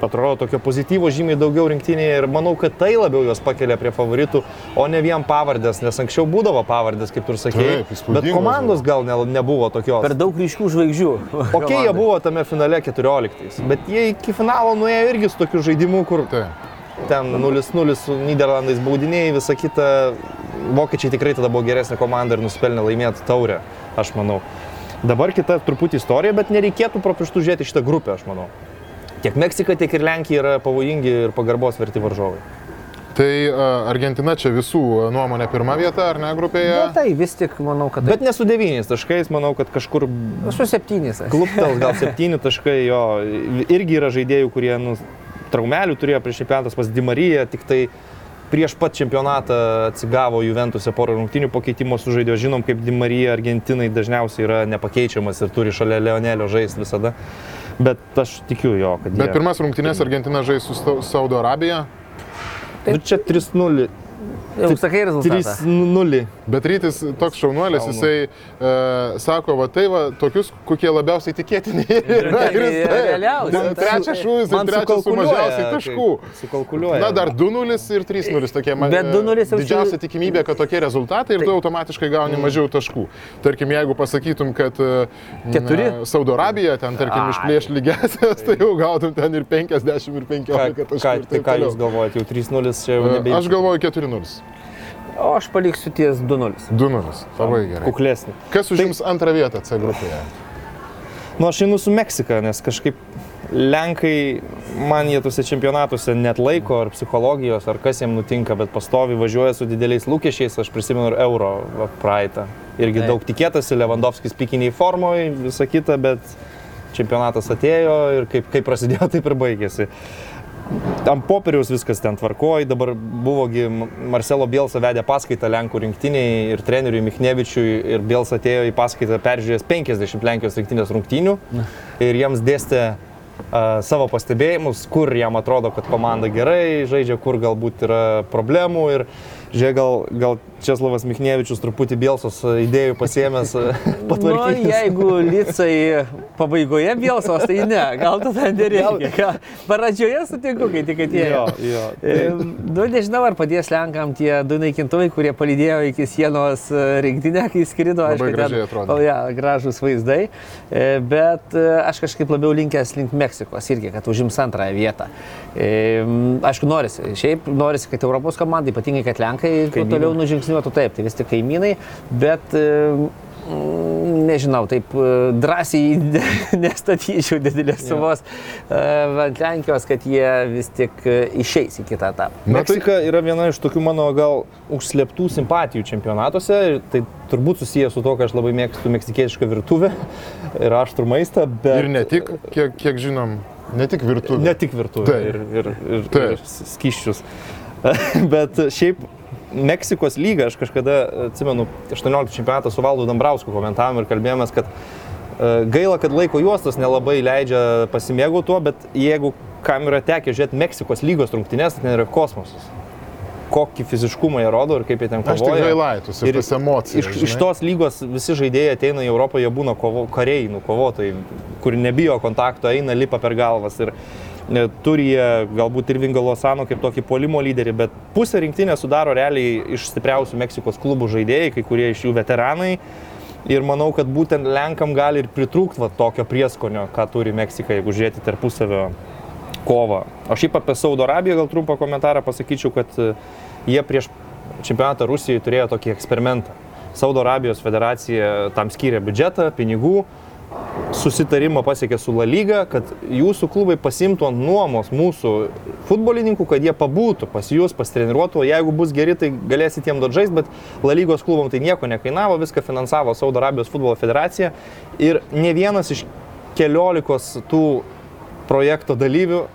atrodo tokio pozityvo žymiai daugiau rinktinėje ir manau, kad tai labiau juos pakelia prie favoritų, o ne vien pavardės, nes anksčiau būdavo pavardės, kaip tu ir sakėjai, Taip, bet komandos gal ne, nebuvo tokios. Per daug ryškių žvaigždžių. Ok, jie buvo tame finale 14, bet jie iki finalo nuėjo irgi su tokiu žaidimu, kur Taip. ten 0-0 su Niderlandais baudiniai, visa kita. Vokiečiai tikrai tada buvo geresnė komanda ir nusipelnė laimėti taurę, aš manau. Dabar kita truputį istorija, bet nereikėtų pro pirštų žiūrėti šitą grupę, aš manau. Tiek Meksika, tiek ir Lenkija yra pavojingi ir pagarbos verti varžovai. Tai a, Argentina čia visų nuomonė pirma vieta, ar ne, grupėje? Na tai vis tik manau, kad... Bet ne su devyniais taškais, manau, kad kažkur su septynis. kluptel, gal septyni taškai jo. Irgi yra žaidėjų, kurie nu, traumelių turėjo prieš čempionatas pas Dimaryje, tik tai prieš pat čempionatą atsigavo Juventuse porą rungtinių po keitimo sužaidė. Žinom, kaip Dimarija Argentinai dažniausiai yra nepakeičiamas ir turi šalia Leonelio žaisti visada. Bet aš tikiu jo, kad Bet jie... pirmas rungtynės Argentina žais su Sau- Saudo Arabija, Nu, čia 3-0. Jau sakai rezultatą. 3-0. bet rytis toks šaunuolis, Šaunu. jisai e, sako, va tai va, tokius, kokie labiausiai tikėtini yra. Ir jis tai-. Trečias šūvis ir trečias su mažiausiai taškų. Sukalkuliuoja. Na, dar 2-0 ir 3-0 tokie man. Bet 2:0 jau Didžiausia tikimybė, kad tokie rezultatai ir tu automatiškai gauni Mm. mažiau taškų. Tarkim, jeigu pasakytum, kad e, Keturi? na, Saudo Arabija ten, tarkim, išplėš lygesias, tai jau gautum ten ir 50 ir 15 Ką, taškų. tai ką jūs galvojate, jau 3-0 čia jau E, nebe... Aš galvoju 4-0. O aš paliksiu ties 2-0. 2-0. Labai gerai. Kuklesnį. Kas užims antrą vietą C grupėje? Nu, aš einu su Meksika, nes kažkaip Lenkai man jie tuose čempionatuose net laiko ar psichologijos, ar kas jiems nutinka, bet pastovi važiuoja su dideliais lūkesčiais, aš prisimenu ir euro va, praeitą. Irgi Taip. daug tikėtasi, Lewandowskis pikiniai formoje, visa kita, bet čempionatas atėjo ir kaip, kaip prasidėjo, taip ir baigėsi. Ant popieriaus viskas ten tvarkoja, dabar buvogi Marcelo Bielsa vedė paskaitą Lenkų rinktiniai ir treneriui Michnevičiui ir Bielsa atėjo į paskaitą peržiūrėjęs 50 Lenkijos rinktinės rungtynių ir jiems dėstė uh, savo pastebėjimus, kur jam atrodo, kad komanda gerai žaidžia, kur galbūt yra problemų ir žiūrėk, gal, gal Česlavas Michnevičius truputį Bielsos idėjų pasiemęs uh, Nu, patvarkyti. jeigu Licai pabaigoje Bielsos, tai ne, gal tada nereikia. Pradžioje sutinku, kai tik atėjo. Jo, jo. E, Nu, nežinau, ar padės Lenkam tie du naikintuvai, kurie palydėjo iki sienos e, rinktinę, kai skrido. Ten- gražiai atrodė. O, ja, gražus vaizdai. E, Bet e, aš kažkaip labiau linkęs link Meksikos irgi, kad užims antrąją vietą. Aišku, norisi. Šiaip norisi, kad Europos komandai, ypatingai, kad Lenkai toliau nužingsniuotų taip, tai vis tik kaimynai. Bet nežinau, taip e, drąsiai ne- nestatyčiau didelės sumos e, ant Lenkijos, kad jie vis tik e, išeis į kitą etapą. Meksika yra viena iš tokių mano gal užslėptų simpatijų čempionatuose. ir Tai turbūt susijęs su to, kad aš labai mėgstu meksikietišką virtuvę ir aštrų maistą, bet... Ir ne tik, kiek, kiek žinom, ne tik virtuvė. Ne tik virtuvę ir, ir, ir, Taip. ir skyščius. bet šiaip Meksikos lyga, aš kažkada, atsimenu, 18 čempionatą su Valdu Dambrausku komentavom ir kalbėjomės, kad e, gaila, kad laiko juostos nelabai leidžia pasimėgauti tuo, bet jeigu kam yra tekę žiūrėti Meksikos lygos rungtynės, tai yra kosmosas. Kokį fiziškumą jie rodo ir kaip jie ten Aš tik kovoja. gailaitus ir tas emocijas. Iš, iš tos lygos visi žaidėjai ateina į Europą, jie būna kovo, kariai, nu, kovotojai, kur nebijo kontakto, eina, lipa per galvas. Ir e, turi jie galbūt ir Vingalosano kaip tokį polimo lyderį, bet pusę rinktinę sudaro realiai iš stipriausių Meksikos klubų žaidėjai, kai kurie iš jų veteranai. Ir manau, kad būtent Lenkam gali ir pritrūkti tokio prieskonio, ką turi Meksika, jeigu žiūrėti tarpusavio kovą. O šiaip apie Saudo Arabiją gal trumpą komentarą pasakyčiau, kad e, jie prieš čempionatą Rusijoje turėjo tokį eksperimentą. Saudo Arabijos federacija tam skyrė biudžetą, pinigų, susitarimą pasiekė su La Lyga, kad jūsų klubai pasimtų ant nuomos mūsų futbolininkų, kad jie pabūtų pas jūs, pastreniruotų, o jeigu bus geri, tai galėsit jiem dodžais, bet La Lygos klubam tai nieko nekainavo, viską finansavo Saudo Arabijos futbolo federacija ir ne vienas iš keliolikos tų projekto dalyvių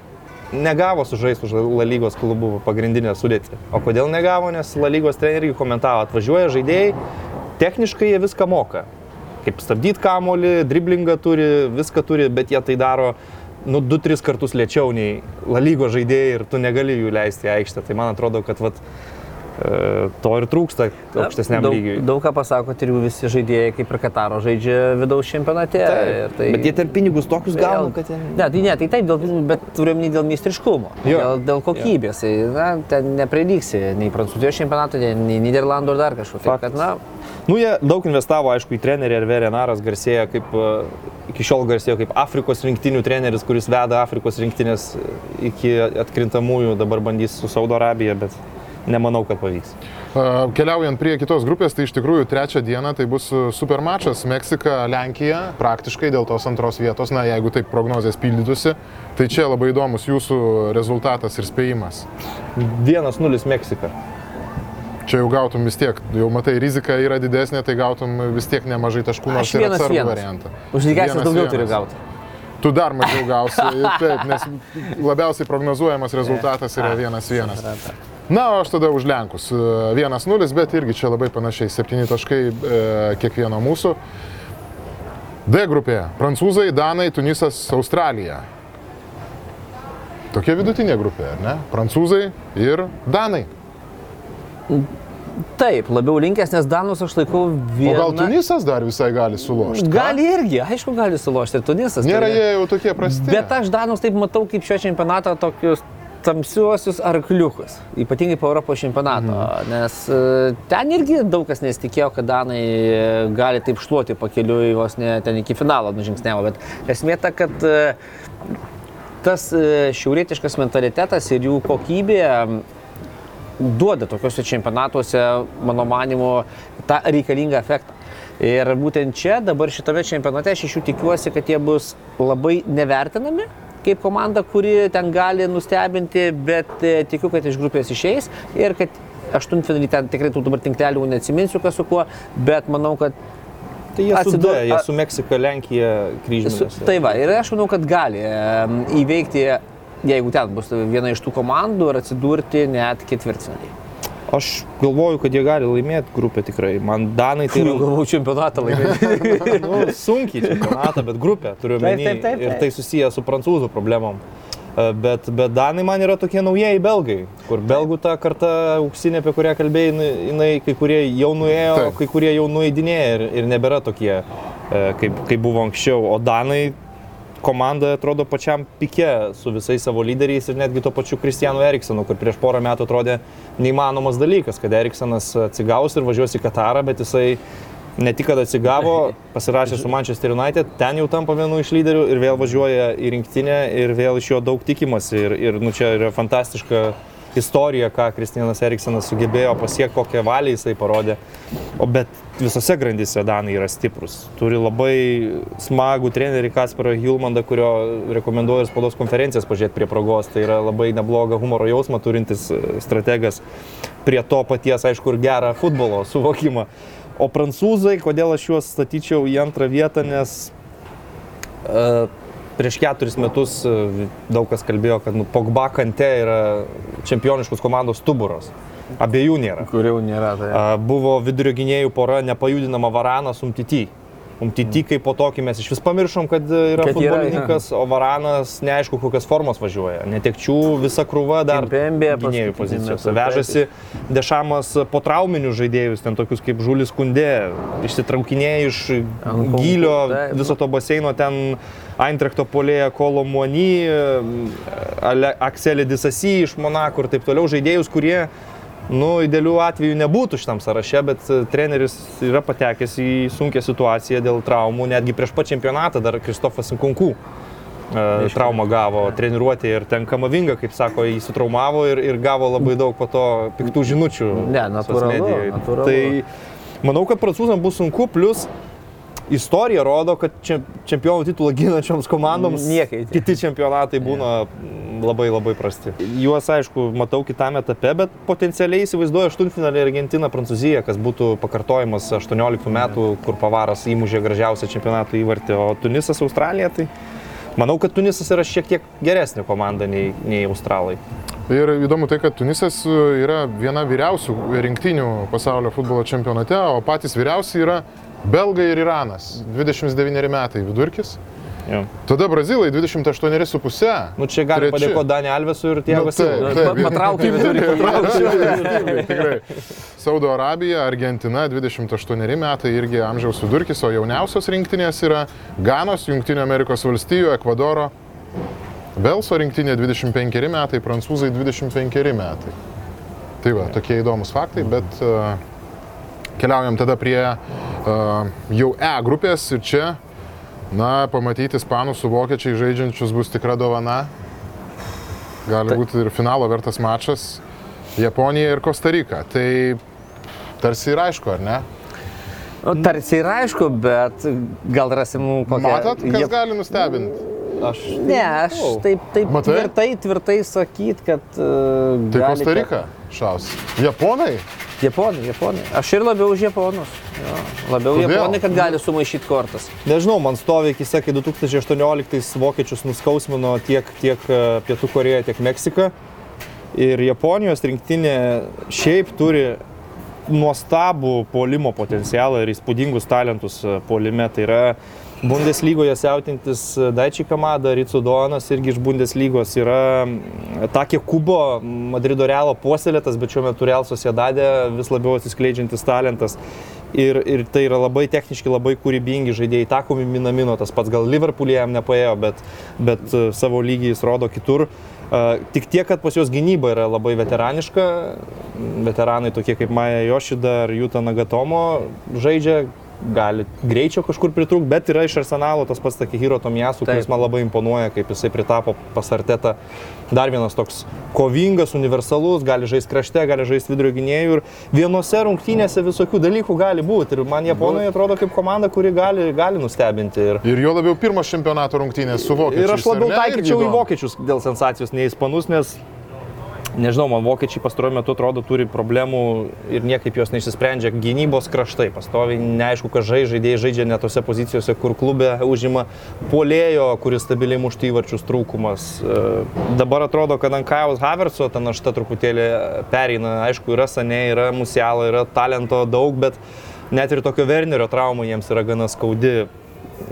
negavo sužaisti už La Lygos klubų pagrindinę sudėtį. O kodėl negavo? Nes La Lygos treneriai komentavo, atvažiuoja žaidėjai, techniškai jie viską moka. Kaip stabdyti kamolį, driblingą turi, viską turi, bet jie tai daro nu, 2-3 kartus lėčiau nei La Lygos žaidėjai ir tu negali jų leisti į aikštę. Tai man atrodo, kad vat, E, To ir trūksta aukštesniam daug, lygiui. Daug ką pasako, ir jų visi žaidėjai, kaip ir Kataro, žaidžia vidaus čempionate. ir Tai... Bet jie ten pinigus tokius gauna, kad ten... Ne, tai ne, tai taip, dėl, bet turime dėl meistriškumo, Jo. dėl, dėl kokybės. Tai, na, ten neprilyksi nei Prancūzijos čempionato, nei, nei Niderlandų ar dar kažkur. Taip, kad, na, Nu, jie daug investavo, aišku, į trenerį ir Verenaras garsėja kaip, e, iki šiol garsėjo kaip Afrikos rinktinių treneris, kuris veda Afrikos rinktinės iki atkrintamųjų, dabar bandys su Saudo Arabija, bet nemanau, kad pavyks. A, Keliaujant prie kitos grupės, tai iš tikrųjų trečią dieną tai bus super mačas Meksika, Lenkija, praktiškai dėl tos antros vietos, na jeigu taip prognozijas pildytųsi, tai čia labai įdomus jūsų rezultatas ir spėjimas. 1-0 Meksika. Čia jau gautum vis tiek, jau matai, rizika yra didesnė, tai gautum vis tiek nemažai taškų, nors ir atsargų variantą. Už lygiasias Vienas daugiau vienas. turi gauti. Tu dar mažiau gausi, taip, nes labiausiai prognozuojamas rezultatas yra vienas vienas. Na, o aš tada už Lenkus. 1-0, bet irgi čia labai panašiai, 7 taškai e, kiekvieno mūsų. D grupė - Prancūzai, Danai, Tunisas, Australija. Tokia vidutinė grupė, ar ne? Prancūzai ir Danai. Taip, labiau linkęs, nes Danus aš laikau O vieną. gal Tunisas dar visai gali sulošti? Gali irgi, aišku, gali sulošti ir Tunisas. Nėra tai- jie jau tokie prasti. Bet aš Danus taip matau kaip šio čempionato tokius tamsiuosius arkliukus, ypatingai po Europos čempionato, mhm. nes e, ten irgi daug kas nesitikėjo, kad Danai e, gali taip šluoti pakeliui vos ne ten iki finalo nužingsnėvo, bet esmė ta, kad e, tas šiaurietiškas mentalitetas ir jų kokybė duoda tokiuose čempionatuose, mano manimu, tą reikalingą efektą. Ir būtent čia, dabar šitame čempionate, aš iš jų tikiuosi, kad jie bus labai nevertinami kaip komanda, kuri ten gali nustebinti, bet e, tikiu, kad iš grupės išeis ir kad aštuntfinalį ten tikrai tų dabar tinklelių neatsiminsiu, kas su kuo, bet manau, kad Tai jie su D, Atsidu- jie su Meksika, Lenkija Su, kryžminasi. tai va, ir aš manau, kad gali įveikti, jeigu ten bus viena iš tų komandų ir atsidurti net ketvirtfinalį. Aš galvoju, kad jie gali laimėti grupę tikrai. Man Danai tai yra galvau čempionatą laimėti. nu, sunkiai čempionatą, bet grupę turiu Taip, omeny. taip, taip, Ir tai susiję su prancūzų problemom. E, Bet, bet Danai man yra tokie naujieji belgai, kur belgų ta karta auksinė, apie kurią kalbėjai, jinai, jinai kai kurie jau nuėjo, Taip. kai kurie jau nueidinėja ir, ir nebėra tokie, e, kaip, kaip buvo anksčiau. O Danai komanda atrodo pačiam pike su visais savo lyderiais ir netgi to pačiu Kristijanu Eriksonu, kur prieš porą metų atrodė neįmanomas dalykas, kad Eriksonas atsigaus ir važiuos į Katarą, bet jisai ne tik kad atsigavo, pasirašė su Manchester United, ten jau tampa vienu iš lyderių ir vėl važiuoja į rinktinę ir vėl iš jo daug tikimasi. Ir, ir nu, čia yra fantastiška istorija, ką Kristijanas Eriksonas sugebėjo pasiekti, kokią valią jisai parodė. O bet visose grandyse Danai yra stiprus. Turi labai smagų trenerį Kasparą Hilmandą, kurio rekomenduoju spaudos konferencijas pažiūrėti prie progos. Tai yra labai neblogą humoro jausmą turintis e, strategas. Prie to paties, aišku, ir gerą futbolo suvokimą. O prancūzai, kodėl aš juos statyčiau į antrą vietą, nes e, prieš keturis metus e, daug kas kalbėjo, kad nu, Pogba kante yra čempioniškos komandos stuburas. Abiejų nėra. Kur jau nėra. Tai. Buvo vidurio gynėjų pora nepajudinama Varanas Umtity. Umtity kaip po tokį mes iš vis pamiršom, kad e, yra Kad yra, futbolininkas, o Varanas neaišku kokias formas važiuoja. Netekčių visa krūva dar Kimpembe gynėjų pozicijose. Vežasi Dešamas po trauminių žaidėjus, ten tokius kaip Žulis Kundė, išsitraukinėja iš gylio viso to baseino ten Eintrechto polėje Kolo Muony, Akselė Disasi iš Monako ir taip toliau žaidėjus, kurie Nu, idealių atvejų nebūtų šitam sąraše, bet e, treneris yra patekęs į sunkę situaciją dėl traumų. Netgi prieš pat čempionatą dar Kristofas Inkunkų e, traumą gavo treniruotė ir ten Kamavinga, kaip sako, jį sutraumavo ir, ir gavo labai daug po to piktų žinučių. Ne, natūralu, natūralu. Tai manau, kad prancūzams bus sunku, plus istorija rodo, kad čia čempionų titulą ginančioms komandoms Niekai. kiti čempionatai būna mm, labai labai prasti. Juos, aišku, matau kitame etape, bet potencialiai įsivaizduoju aštuntfinalį Argentiną, Prancūziją, kas būtų pakartojimas 18 metų, kur Pavaras įmužė gražiausią čempionato įvartį, o Tunisas, Australija, tai manau, kad Tunisas yra šiek tiek geresnė komanda nei, nei Australai. Ir įdomu tai, kad Tunisas yra viena vyriausių rinktinių pasaulio futbolo čempionate, o patys vyriausi yra Belgai ir Iranas. 29 metai vidurkis. Jo. Tada brazilai 28,5. Nu, čia gali padėkoti Dani Alvesui ir Tiago Nu, Silva. taip. Pa- Patraukė vidurį. Saudo Arabija, Argentina 28 metai irgi amžiaus vidurkis, o jauniausios rinktinės yra Ganos, Junktinio Amerikos valstijų, Ekvadoro, Velso rinktinė 25 metai, Prancūzai 25 metai. Tai va, tokie įdomus faktai, bet uh, keliaujam tada prie uh, jau E grupės ir čia, na, pamatyti ispanų su vokiečiai žaidžiančius bus tikra dovana. Gali būti ir finalo vertas mačas Japonija ir Kostarika. Tai tarsi ir aišku, ar ne? Nu, tarsi ir aišku, bet gal rasim kokią... Matot, kas Jap- gali nustebinti? Aš Ne, aš taip, taip Matai? tvirtai, tvirtai sakyt, kad... Uh, Tai galite- Kostarika šaus. Japonai? Japonai, japonai. Aš ir labiau už japonus. Jo, labiau Kodėl? japonai, kad gali sumaišyti kortas. Nežinau, man stovi akise, kai 2018 vokiečius nuskausmino tiek, tiek e, Pietų Koreja, tiek Meksika. Ir Japonijos rinktinė šiaip turi nuostabų polimo potencialą ir įspūdingus talentus e, polime. Tai yra Bundeslygoje siautintis Daičiai Kamada, Ricu Donas irgi iš Bundeslygos yra Takė Kubo, Madrido Realo puoselėtas, bet šiuo metu Real Sociedade vis labiau atsiskleidžiantis talentas. Ir, ir tai yra labai techniški, labai kūrybingi žaidėjai. Takumi Minamino, tas pats gal Liverpool'e jam nepaėjo, bet, bet e, savo lygį jis rodo kitur. Uh, tik tiek, kad pas juos gynyba yra labai veteraniška. Veteranai tokie kaip Maja Jošida ar Juta Nagatomo žaidžia, gali greičio kažkur pritrūkti, bet yra iš arsenalo tas pats Takihiro Tomijasu, kuris man labai imponuoja, kaip jisai pritapo pasartetą. Dar vienas toks kovingas, universalus, gali žaisti krašte, gali žaisti vidurio gynėjų ir vienose rungtynėse visokių dalykų gali būti. Ir man Japonai atrodo kaip komanda, kuri gali, gali nustebinti. Ir, Ir jo labiau pirmas čempionato rungtynės su vokiečiais. ir aš labiau taikyčiau į vokiečius dėl sensacijos, nei į ispanus, nes Nežinau, man vokiečiai pastaruoju metu atrodo turi problemų ir niekaip jos neišsisprendžia. Gynybos kraštai pastoviai neaišku, kad žai, žaidėjai žaidžia ne tose pozicijose, kur klube užima polėjo, kuris stabiliai mušti įvarčius trūkumas. E, Dabar atrodo, kad ant Kajaus Haverso ta našta truputėlį pereina. Aišku, yra Sanė, yra Musiala, yra talento daug, bet net ir tokio Wernerio trauma jiems yra gana skaudi.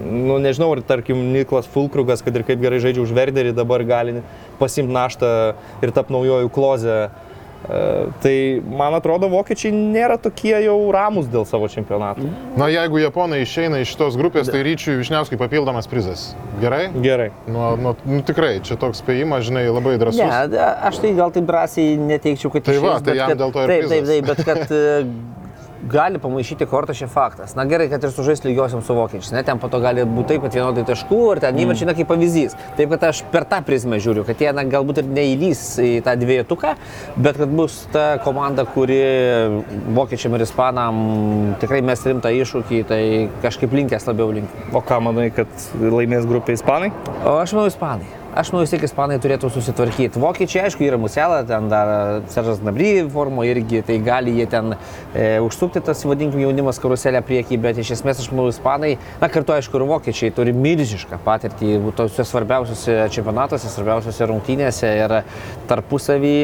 Nu, nežinau, ar tarkim Niklas Fulkrugas, kad ir kaip gerai žaidžia už Verderį, dabar gali pasimti naštą ir tap naujojų klozę. E, Tai man atrodo, vokiečiai nėra tokie jau ramus dėl savo čempionato. Na, jeigu Japonai išeina iš šitos grupės, tai ryčiui Višniauskui papildomas prizas. Gerai? Gerai. Nu, nu, nu tikrai, čia toks spėjimas, žinai, labai drasus. Ne, da- aš tai gal taip drąsiai neteikčiau, kad Tai va, išeis, tai jam kad, dėl to ir Taip, taip, taip, bet kad gali pamaišyti kortą šia faktas. Na gerai, kad ir sužais lygiosiam su vokiečiais. Ne, ten po to gali būti taip, kad vienodai taškų ir ten įvarčiai, na kaip pavyzdys. Taip, kad aš per tą prizmę žiūriu, kad jie na, galbūt ir neįlys į tą dviejutuką, bet kad bus ta komanda, kuri vokiečiam ir ispanam tikrai mes rimtą iššūkį, tai kažkaip linkęs labiau link. O ką manai, kad laimės grupė Ispanai? O aš manau, ispanai. Aš manau, vis tiek ispanai turėtų susitvarkyti. Vokiečiai, aišku, yra Musiela, ten dar Seržas Nabry formo irgi, tai gali jie ten e, užsukti tas, vadinkim, jaunimas karuselę priekį, bet iš esmės aš manau, ispanai, na kartu, aišku, ir vokiečiai turi milžinišką patirtį tose svarbiausiose čempionatuose, svarbiausiose rungtynėse ir tarpusavį,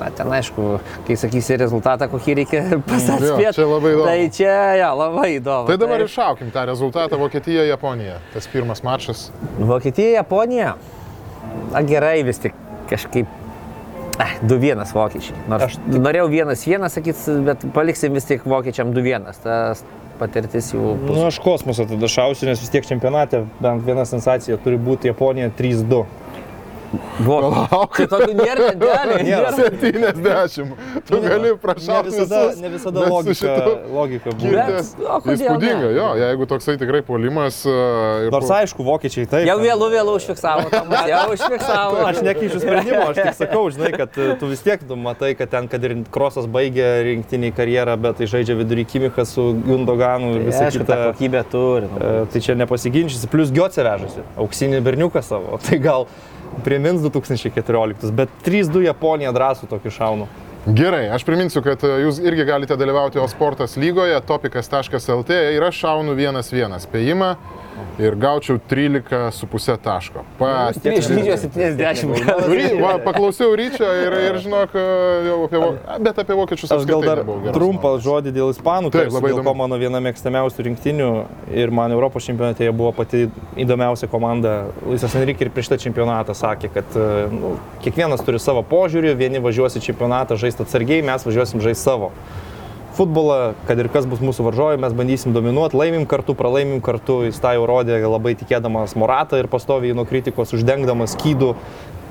na ten, aišku, kai sakysi rezultatą, kokį reikia pasakyti. čia labai įdomu. Tai čia, ja, labai įdomu. Tai dabar iššaukim tą rezultatą Vokietija, Japonija. Tas pirmas mačas. Vokietija, Japonija. Na gerai, vis tik kažkaip. Ah, 2-1 vokiečiai. Nors aš norėjau 1-1 sakyti, bet paliksim vis tik vokiečiam 2-1. Tas patirtis jų Nu, aš kosmosą tada šausiu, nes vis tiek čempionate bent viena sensacija turi būti Japonija 3-2. Buvo. Tai tokių nėra, nėra. Nėra. nėra. 70. Tu gali Ne prašauti. visada, visus, ne visada logika, logika būna. kirtės Bet, o kodėl Įspūdinga, ne? jo, jeigu toksai tikrai polimas. e, ir Nors po- aišku, vokiečiai taip. Jau vėlų, vėlų užfiksavo. Jau užfiksavo. Aš nekeičiu sprendimo, aš tik sakau, žinai, kad e, tu vis tiek tu matai, kad ten, kad ir Krosas baigė rinktinį karjerą, bet tai žaidžia vidury Kimichas su Gundoganu ir visą Aišku, tą kitą. kokybę turi. nu. E, Tai čia nepasiginčysi, plus Giotse vežasi, auksinį berniuką savo, tai gal primins 2014, bet 3-2 Japonija drąsų tokį šaunu. Gerai, aš priminsiu, kad e, jūs irgi galite dalyvauti O sportas lygoje, topikas.lt ir aš šaunu 1-1 spėjimą. Ir gaučiau 13,5 taško. Pats. Prieš lygio 70. Ry, va, paklausiau ryčio ir, ir žinok, jau apie, bet apie vokiečius Aš gal dar trumpą žodį dėl ispanų, Taip, labai įdomu. mano viena mėgstamiausių rinktinių ir man Europos čempionate jie buvo pati įdomiausia komanda. Luisas Enrique ir prieš tą čempionatą sakė, kad e, nu, kiekvienas turi savo požiūrį, vieni važiuos į čempionatą žaisti atsargiai, mes važiuosim žaisti savo. Futbolą, kad ir kas bus mūsų varžovai, mes bandysim dominuoti, laimim kartu, pralaimim kartu, jis tą jau rodė labai tikėdamas Moratą ir pastoviai nuo kritikos uždengdamas skydų.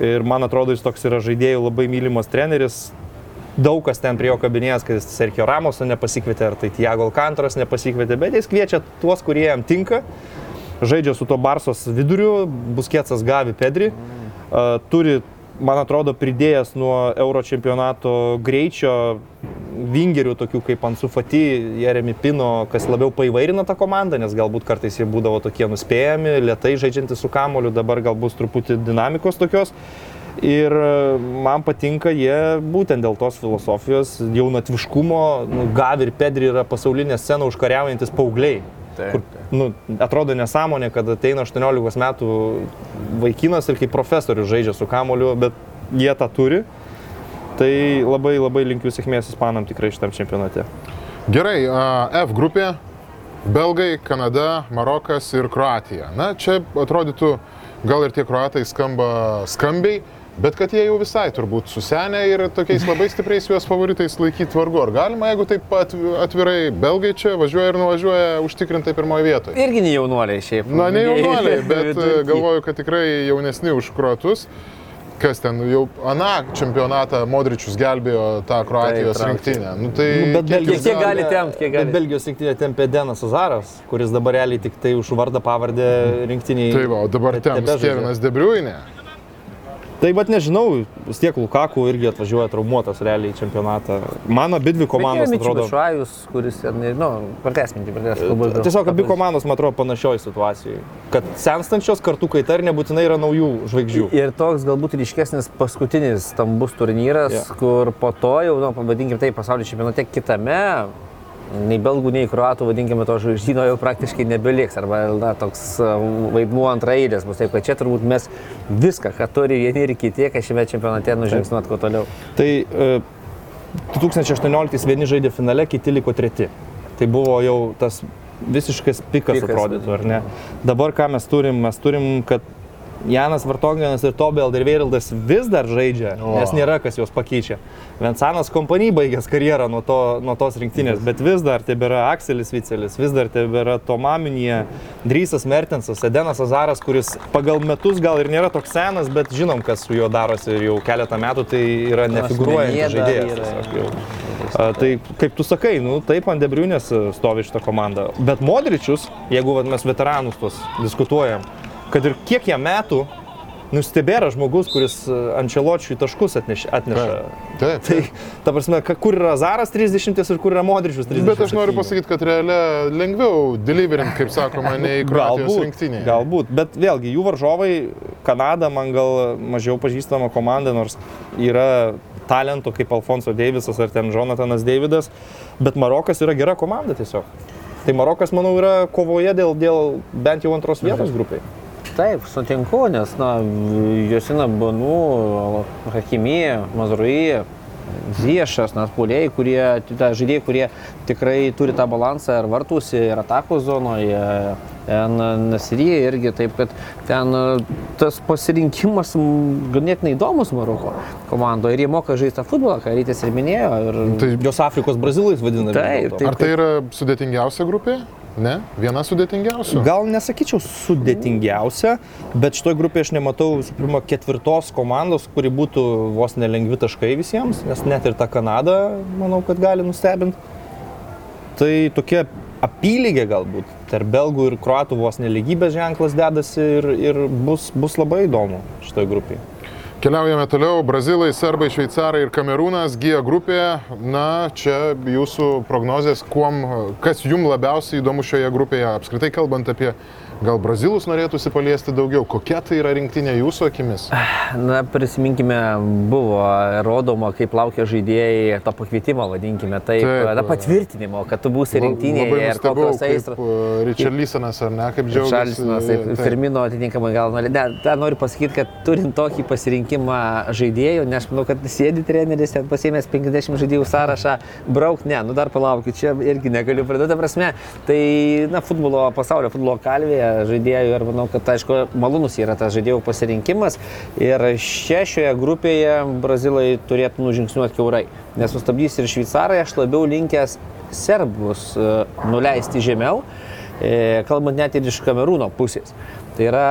Ir man atrodo, jis toks yra žaidėjų labai mylimas treneris, daug kas ten prie jo kabinės, kad jis Sergio Ramoso nepasikvietė, ar tai Tiago Alcantras nepasikvietė, bet jis kviečia tuos, kurie jam tinka. Žaidžia su to Barsos viduriu, Busketsas gavi Pedri. Turi, man atrodo, pridėjęs nuo Euro čempionato greičio vingerių, tokių kaip Ansufati, Jeremy Pino, kas labiau paįvairina tą komandą, nes galbūt kartais jie būdavo tokie nuspėjami, lietai žaidžiantys su kamoliu, dabar gal bus truputį dinamikos tokios. Ir man patinka jie būtent dėl tos filosofijos, jaunatviškumo, nu, Gavi ir Pedri yra pasaulinė scena užkariaujantis paaugliai. Taip, Kur, nu, atrodo nesąmonė, kad ateina 18 metų vaikinas ir kaip profesorius žaidžia su kamoliu, bet jie tą turi. Tai labai labai linkiu sėkmės ispanam tikrai šitam čempionate. Gerai, a, F grupė. Belgai, Kanada, Marokas ir Kroatija. Na, čia atrodytų, gal ir tie kroatai skamba skambiai, bet kad jie jau visai turbūt susenę ir tokiais labai stipriais juos favoritais laikyti vargu. Ar galima, jeigu taip pat atvirai belgai čia važiuoja ir nuvažiuoja užtikrintai pirmoje vietoje? Irgi ne jaunuoliai šiaip. Na, ne jaunuoliai, bet galvoju, kad tikrai jaunesni už kruatus. Kas ten jau aną čempionatą Modričius gelbėjo tą Kroatijos Taip, rinktinę. Nu, tai Nu, bet jūs kiek gali tempt, kiek gali. Belgijos rinktinė tempė Denas Azaras, kuris dabar realiai tik tai už vardą pavardę rinktiniai. Tai va, o dabar te- ten tebežaidžia. Stevenas Debriuinė. Tai bet nežinau, vis tiek Lukaku irgi atvažiuoja traumuotas realiai į čempionatą. Mano abi dvi komandos atrodo. Švajus, kuris, ten, nežinau, pratesminti, pratesminti. Tiesiog abi komandos, man atrodo, panašioj situacijai. Kad senstančios kartu kaita ir nebūtinai yra naujų žvaigždžių. Ir toks galbūt ryškesnis paskutinis stambus turnyras, yeah. kur po to jau, nu, pavadinkim tai, pasaulio čempionate kitame, nei belgų, nei kruatų, vadinkime to žvaigždyno jau praktiškai nebeliks. Arba na, toks a, vaidmuo antraeilės bus. Taip, kad čia turbūt mes viską, ką turi vieni ir kiti, kad šiame čempionate nužingsnuot kuo toliau. Tai e, 2018 vieni žaidė finale, kiti liko treti. Tai buvo jau tas visiškas pikas, Pikas, pikas atrodytų, ar ne? Dabar ką mes turim? Mes turim, kad Janas Vartongenas ir Tobel Dervėrildas vis dar žaidžia, O. nes nėra kas juos pakeičia. Vensanas kompanijai baigęs karjerą nuo, to, nuo tos rinktinės, bet vis dar tebėra Akselis Vicelis, vis dar tebėra Tomaminė, Drysas Mertensas, Edenas Azaras, kuris pagal metus gal ir nėra toks senas, bet žinom, kas su juo darosi ir jau keletą metų tai yra dar žaidėjas. A, tai kaip tu sakai, nu, taip ant Debriunės stovi šitą komandą. Bet Modričius, jeigu vat, mes veteranus tos diskutuojam, kad ir kiek jam metų, nustebėra žmogus, kuris ant čeločių taškus atneš, atneša. Taip. Tai, ta prasme, kur yra Zaras 30 ir kur yra Modričius 30. Bet aš noriu pasakyti, kad realia lengviau deliverint, kaip sakoma, nei Kroatijos rinktinė. Galbūt, bet vėlgi jų varžovai, Kanada man gal mažiau pažįstama komanda, nors yra talento kaip Alfonso Deivisas ar ten Jonathanas Davidas, bet Marokas yra gera komanda tiesiog. Tai Marokas, manau, yra kovoje dėl, dėl bent jau antros vietos grupiai. Taip, sutinku, nes, na, Josina Banu, Hakimi, Mazrui, Ziešas, net puoliai, kurie, ta, žaidėjai, kurie tikrai turi tą balansą ir vartusi, ir atakų zonoje. Nasiryje irgi taip, kad ten e, tas pasirinkimas ganėtinai įdomus Maroko komandoje ir jie moka žaisti tą futbolą, ką Rytis ir minėjo. Ir... Tai Jos Afrikos brazilais vadinami. Taip, taip. ar tai yra sudėtingiausia grupė? Ne? Viena sudėtingiausių? Gal nesakyčiau sudėtingiausia, bet šitoje grupėje aš nematau visų pirma ketvirtos komandos, kuri būtų vos nelengvi taškai visiems, nes net ir ta Kanada, manau, kad gali nustebinti. Tai tokia apylygė galbūt, tarp belgų ir kruatų vos neligybės ženklas dedasi ir, ir bus, bus labai įdomu šitoje grupėje. Keliaujame toliau. Brazilai, Serbai, Šveicarai ir Kamerūnas, Gija grupė. Na, čia jūsų prognozijas, kuom, kas jums labiausiai įdomu šioje grupėje, apskritai kalbant apie gal brazilus norėtųsi paliesti daugiau. Kokia tai yra rinktinė jūsų akimis? Na, prisiminkime, buvo rodoma, kaip laukia žaidėjai to pakvietimo, vadinkime, taip, Taip, na, patvirtinimo, kad tu būsi rinktinėje ir kokios aistros. uh, Richarlisonas ar ne, kaip džiaugiasi. Šalinas, taip, Taip. Firmino atitinkamai gal, nori- ne, tą noriu pasakyti, kad turint tokį pasirinkimą žaidėjų, nes aš manau, kad sėdi treneris, ten pasiėmęs 50 žaidėjų sąrašą, brauk, ne, nu dar palaukit, čia irgi negaliu pradėti, prasme, tai, na, futbolo, pasaulio futbolo kalvėje žaidėjų ir manau, kad, aišku, malonus yra tas žaidėjų pasirinkimas ir čia šioje grupėje brazilai turėtų nužingsniuoti keurai, nes sustabdys ir šveicarai, aš labiau linkęs serbus e, nuleisti žemiau, e, kalbant net ir iš Kamerūno pusės. Tai yra,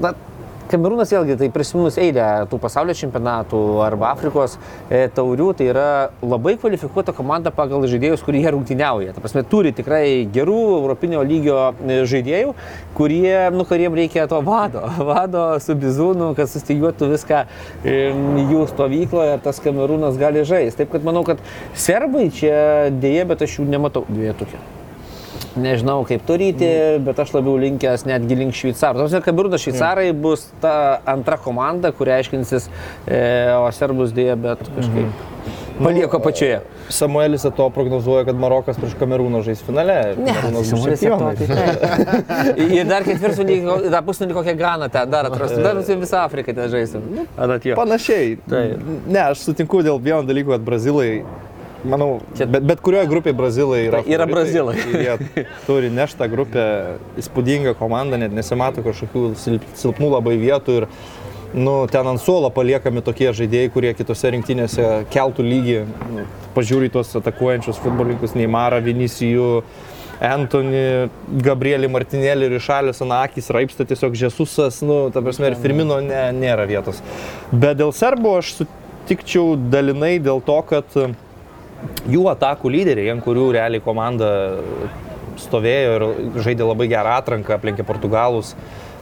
na, Kamerūnas vėlgi, tai prisiminus eilę tų pasaulio čempionatų arba Afrikos e, taurių, tai yra labai kvalifikuota komanda pagal žaidėjus, kurie rungtyniauja. Ta prasme, turi tikrai gerų europinio lygio e, žaidėjų, kurie, nu, kuriem reikia to vado, vado su bizūnu, kad sustygiuotų viską e, jų stovykloje tas Kamerūnas gali žaisti. Taip kad manau, kad serbai čia dėje, bet aš jų nematau dvietukė. Nežinau, kaip turyti, bet aš labiau linkęs netgi link šveicarų. Tos ir Kamerūnas šveicarai bus ta antra komanda, kuri aiškinsis, e, o serbus dėja, bet kažkaip palieko pačioje. Samuelis to prognozuoja, kad Marokas prieš Kamerūną žais finale. Ne, Samuelis. Eto'o, tai. Ir dar ketvirtfinalį, dar pusfinalį kokią ganą ten dar atrastų, dar visą Afriką ten žaisim. Panašiai. Taip. Ne, aš sutinku dėl vieno dalyko, kad brazilai, manau, Čia- bet, bet kurioje grupėje brazilai yra. Tai yra brazilai. Jie turi neštą grupę, įspūdingą komandą, net nesimato kažkokių silp, silpnų labai vietų. Ir, nu, ten ant suolo paliekami tokie žaidėjai, kurie kitose rinktinėse keltų lygį. Nu, Pažiūrį tuos atakuojančius futbolininkus, Neymarą, Vinicijų. Antony, Gabrielį Martinėlį ir Išalis Anakis, Raipsta tiesiog Žesusas, nu, ta prasme, ir Firmino ne, nėra vietos. Bet dėl Serbų aš sutikčiau dalinai dėl to, kad jų atakų lyderiai, ant kurių realiai komanda stovėjo ir žaidė labai gerą atranką, aplenkė Portugalus.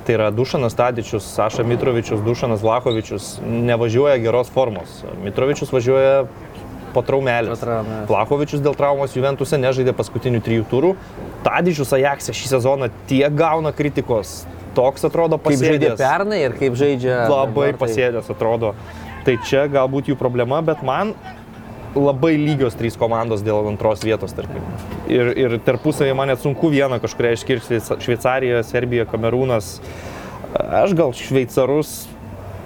Tai yra Dušanas Tadičius, Saša Mitrovičius, Dušanas Vlakovičius nevažiuoja geros formos. Mitrovičius važiuoja po traumelės. Vlakovičius dėl traumos Juventuse nežaidė paskutinių trijų turų. Tadičius Ajaxe šį sezoną tiek gauna kritikos. Toks atrodo Kaip žaidė pasėdęs. pernai ir kaip žaidžia. Labai dabar, tai- pasėdęs atrodo. Tai čia galbūt jų problema, bet man labai lygios trys komandos dėl antros vietos, tarkim. Ir, ir tarpusavį man net sunku vieną kažkuria išskirti - Šveicarija, Serbija, Kamerūnas. Aš gal šveicarus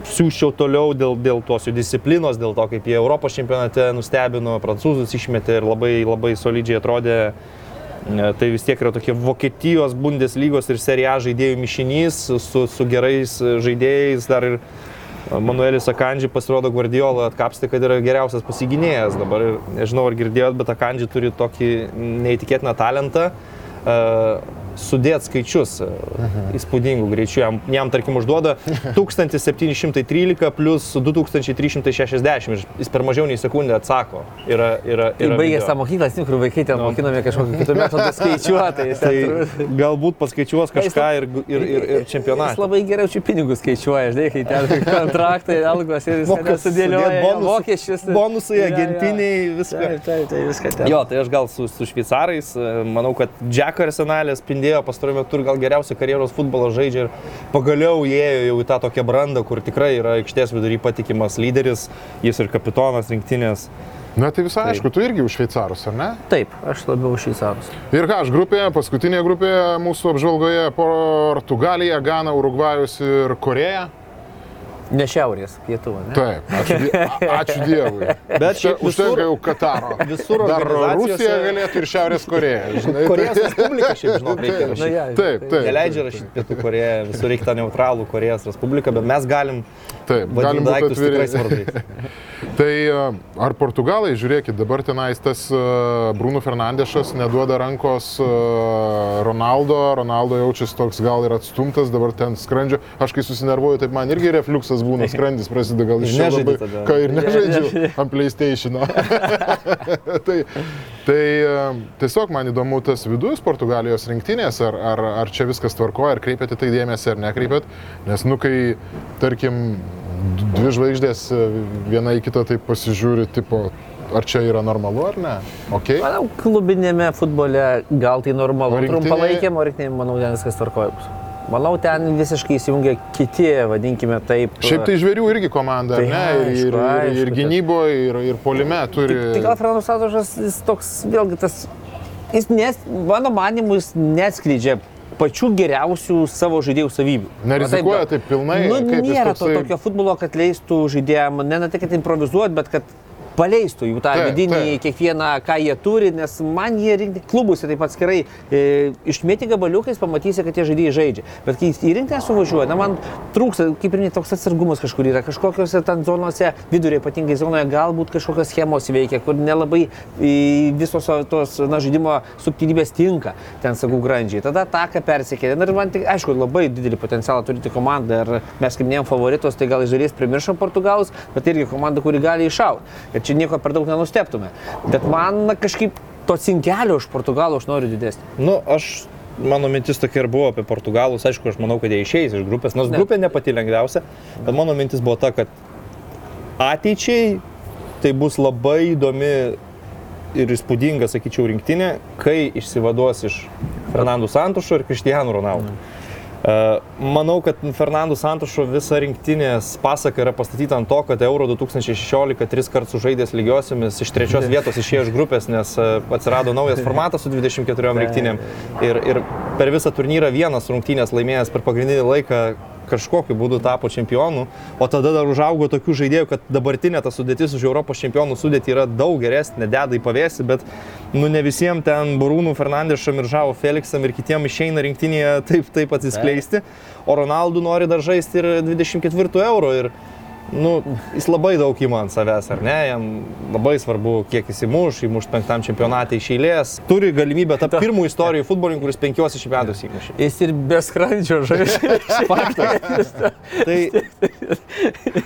siūščiau toliau dėl, dėl tos jų disciplinos, dėl to, kaip jie Europos čempionate nustebino, prancūzus išmetė ir labai, labai solidžiai atrodė. E, Tai vis tiek yra tokie Vokietijos Bundeslygos ir Serie A žaidėjų mišinys su, su gerais žaidėjais. Dar ir Manuelis Akandži pasirodo Guardiola atkapstė, kad yra geriausias pasigynėjas. Dabar nežinau, ar girdėjot, bet Akandži turi tokį neįtikėtiną talentą. Uh, sudėt skaičius uh, įspūdingų greičių. Jam, jam tarkim, užduoda 1713 plus 2360 ir jis per mažiau nei sekundę atsako. Yra, yra, yra baigęs video. tą mokyklą, atsimenu, kur vaikai ten mokinami kažkokiu kitų metodų skaičiuoti. jis ten Tai galbūt paskaičiuos kažką ir, ir, ir, ir Jis čempionatą. labai gerai čia pinigus skaičiuoja, žinai, kai ten kontraktai, algos ir jis Mokas sudėlioja bonus- mokesčius. bonusai, agentiniai, viską. Taip, taip, tai viską ten. Jo, tai aš gal su, su šveicarais, e, manau, kad Džeko arsenalė spindėjo pastaruoju metu ir gal geriausią karjeros futbolą žaidžia ir pagaliau įėjo jau į tą tokią brandą, kur tikrai yra aikštės vidury patikimas lyderis, jis ir kapitonas rinktinės. Na tai visai aišku, tu irgi už šveicarus, ar ne? Taip, aš labiau šveicarus. Ir ką, aš grupėje, paskutinėje grupėje mūsų apžvalgoje Portugalija, Gana, Urugvajus ir Koreja. Ne šiaurės, pietų, ne? Taip, ačiū, die, ačiū Dievui. Bet Užte- užtenka jau Kataro. visur Dar Rusija galėtų ir Šiaurės Koreja. Žinai, Korejos Respublika šiaip, žinau, reikia Nu, rašyti. ja, Taip, taip. Neleidžia rašyti Pietų Koreją, visur reikia tą neutralų Korejos Respubliką, bet mes galim Taip, galim būti atviri. Tai a, ar portugalai, žiūrėkit, dabar tenais tas a, Bruno Fernandešas neduoda rankos a, Ronaldo, Ronaldo jaučiasi toks gal ir atstumtas, dabar ten skrandžio. Aš kai susinervuoju, taip man irgi refluksas būna, skrandis prasideda gal iš čia labai. Ką ir nežaidžiu ant PlayStation. tai tai a, tiesiog man įdomu tas vidus Portugalijos rinktinės, ar, ar, ar čia viskas tvarkoja, ar kreipiate tai dėmesį, ar nekreipiat. Nes, nu, kai, tarkim, dvi žvaigždės e, viena į kitą taip pasižiūri, tipo, ar čia yra normalu ar ne? Okay. Manau, klubinėme futbole gal tai normalu. Trumpalaikėm, o rinktinėje, manau, ten viskas tvarkoja. bus. Manau, ten visiškai įsijungia kiti, vadinkime taip. Šiaip tai žvėrių irgi komanda, Tai ne? Ir, aišku, ir, ir, aišku, ir kad- gynyboje, ir, ir polime turi. Tai gal Fernandas Santošas, jis toks, vėlgi tas, jis, nes, mano manimu, jis neatskleidžia pačių geriausių savo žaidėjų savybių. Nerizikuoja Va taip pilnai, Nu, nėra to toksai- tokio futbolo, kad leistų žaidėjim, ne, ne tai, kad improvizuoti, bet kad paleistų jų tą Taip, vidinį taip. kiekvieną, ką jie turi, nes man jie rinkti klubuose taip atskirai e, išmėti gabaliukais, pamatysi, kad tie žaidėjai žaidžia. Bet kai į rinktinę suvažiuoja, na man trūksta, kaip ir ne toks atsargumas kažkur yra, kažkokiose ten zonose, vidurio ypatingai zonoje, galbūt kažkokios schemos veikia, kur nelabai e, visos tos na, žaidimo subtilybės tinka, ten sakau grandžiai. Tada taką persikėlė. Ir man tik, aišku, labai didelį potencialą turinti komanda. Ir mes kaip minėjom favoritus, tai gal iš dalies primiršom portugalus, bet irgi komanda, kuri gali iššauti. Ir čia nieko per daug nenusteptume. Bet man na, kažkaip to cinkelio iš portugalų aš noriu didesnį. Nu, aš, mano mintis tokia ir buvo apie Portugalus. Aišku, aš manau, kad jie išeis iš grupės, nors Ne. grupė ne pati lengviausia, bet mano mintis buvo ta, kad ateičiai tai bus labai įdomi ir įspūdinga, sakyčiau, rinktinė, kai išsivaduos iš Fernandų Santušo ir Kristijanų Ronaldo. Uh, Manau, kad Fernandų Santušo visa rinktinės pasaka yra pastatyta ant to, kad Euro 2016 tris kartus sužaidęs lygiosiomis iš trečios vietos išėjo iš grupės, nes uh, atsirado naujas formatas su 24 rinktinėm. Ir, ir per visą turnyrą vienas rungtynės laimėjęs per pagrindinį laiką kažkokiu būdu tapo čempionu, o tada dar užaugo tokių žaidėjų, kad dabartinė ta sudėtis už Europos čempionų sudėtį yra daug geresnė, deda į pavėsį, bet nu ne visiems ten Borūnų, Fernandešam ir Žavo Felixam ir kitiem išeina rinktinėje taip, taip atsiskleisti, o Ronaldų nori dar žaisti ir 24 euro ir nu, jis labai daug įma ant savęs, ar ne, jam labai svarbu, kiek jis įmuš, įmuš penktam čempionatui iš eilės, turi galimybę tapti pirmų istorijų futbolininkų, kuris penkiuose čempionatus įmušė. Jis ir be skrandžio žaidžia. Faktas. Tai,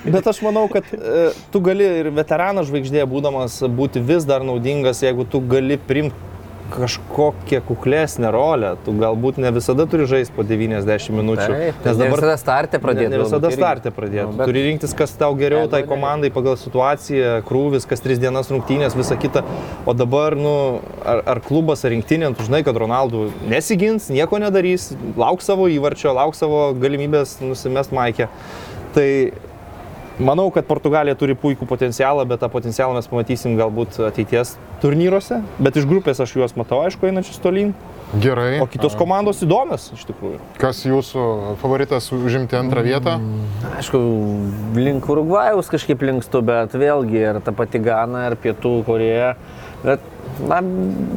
bet aš manau, kad e, tu gali ir veteranas žvaigždė, būdamas, būti vis dar naudingas, jeigu tu gali primti kažkokią kuklesnę rolę. Tu galbūt ne visada turi žaisti po 90 minučių. Taip, nes dabar visada startė pradėti. Ne, ne visada startė pradėti. Nu, bet- Turi rinktis, kas tau geriau Ne, tai komandai pagal situaciją, krūvis, kas tris dienas rungtynės, visa kita. O dabar, nu, ar, ar klubas, ar rinktinė, tu žinai, kad Ronaldų nesigins, nieko nedarys, lauk savo įvarčio, lauk savo galimybės nusimest maikę. Tai manau, kad Portugalija turi puikų potencialą, bet tą potencialą mes pamatysim galbūt ateities turnyruose. Bet iš grupės aš juos matau, aišku, einančius tolyn. Gerai. O kitos komandos įdomios, iš tikrųjų. Kas jūsų favoritas užimti antrą vietą? Aišku, link Urugvajaus kažkaip linkstu, bet vėlgi ir ta pati Gana, ir Pietų Koreja. Bet na,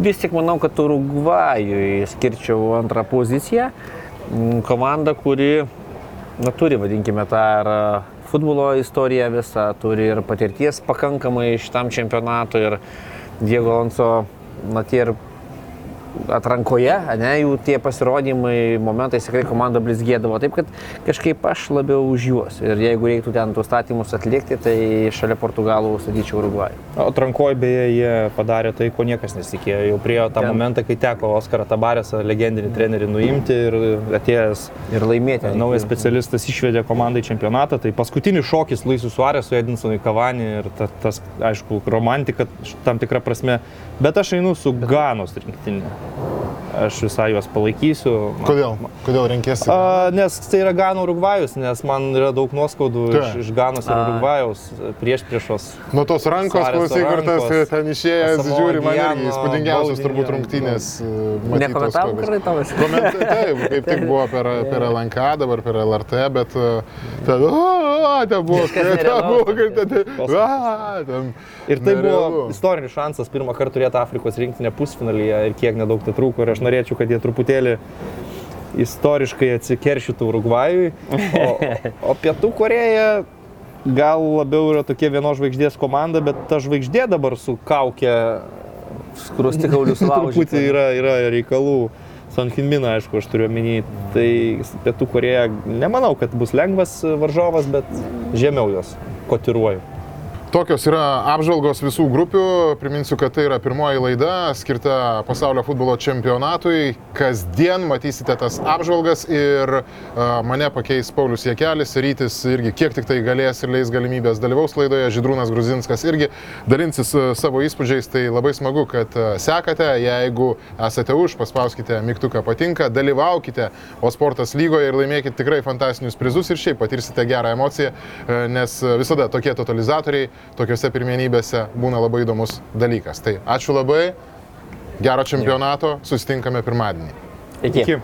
vis tik manau, kad Urugvajui skirčiau antrą poziciją. Mm, Komanda, kuri na, turi, vadinkime, tą ir a, futbolo istoriją visą, turi ir patirties pakankamai šitam čempionatui. Ir Diego Alonso, na, tie ir atrankoje, ne, jų tie pasirodymai, momentais tikrai komanda blizgėdavo. Taip kad kažkaip aš labiau už juos. Ir jeigu reiktų ten tuos statymus atlikti, tai šalia Portugalų statyčiau Urugvajų. Atrankoje beje jie padarė tai, ko niekas nesitikėjo. Jau priejo tą Ten. momentą, kai teko Oskarą Tabarėsą, legendinį trenerį, nuimti ir atėjęs Ir laimėti. naujas specialistas išvedė komandai čempionatą. Tai paskutinis šokis Luisui Suarėsui, Edinsonui Kavanį ir ta, tas, aišku, romantika tam tikrą prasme. Bet aš einu su Ganos rinktinė. ああ。Aš visai juos palaikysiu. Man- Kodėl? Kodėl renkėsi? A, nes tai yra Gano Urugvajus, nes man yra daug nuoskaudų iš, Taip. iš Ganos ir. Urugvajaus prieš priešos. Nuo tos rankos, klausyk, kur tas rankos. ten išėjęs, žiūri, man irgi įspūdingiausias turbūt rungtynės. e, Nekomentavom kokios. karai tavas. Taip, kaip tik buvo per, per LNK, dabar per LRT, bet e, ten, o, ten buvo, ten buvo, kad ten, a, ten. Ir tai buvo istorinis šansas pirmą kartą turėti Afrikos rinktinę pusfinalyje ir kiek nedaug tai trūko. Ir aš norėčiau, kad jie truputėlį istoriškai atsikeršytų Urugvajui. O, o Pietų Koreja gal labiau yra tokia vienos žvaigždės komanda, bet ta žvaigždė dabar su kaukė Skrusti kaulius laužyti. truputį yra, yra reikalų. Son Hinmina, aišku, aš turiu omeny. Tai Pietų Koreja nemanau, kad bus lengvas varžovas, bet žemiau jos kotiruoju. Tokios yra apžvalgos visų grupių. Priminsiu, kad tai yra pirmoji laida skirta pasaulio futbolo čempionatui. Kasdien matysite tas apžvalgas ir uh, mane pakeis Paulius Jekelis, Rytis irgi kiek tik tai galės ir leis galimybės dalyvaus laidoje, Židrūnas Gruzinskas irgi dalinsis uh, savo įspūdžiais. Tai labai smagu, kad uh, sekate. Jeigu esate už, paspauskite mygtuką patinka, dalyvaukite O sportas lygoje ir laimėkite tikrai fantastinius prizus ir šiaip patirsite gerą emociją, nes visada tokie totalizatoriai tokiuose pirmenybėse būna labai įdomus dalykas. Tai ačiū labai, gero čempionato, susitinkame pirmadienį. Iki. Iki.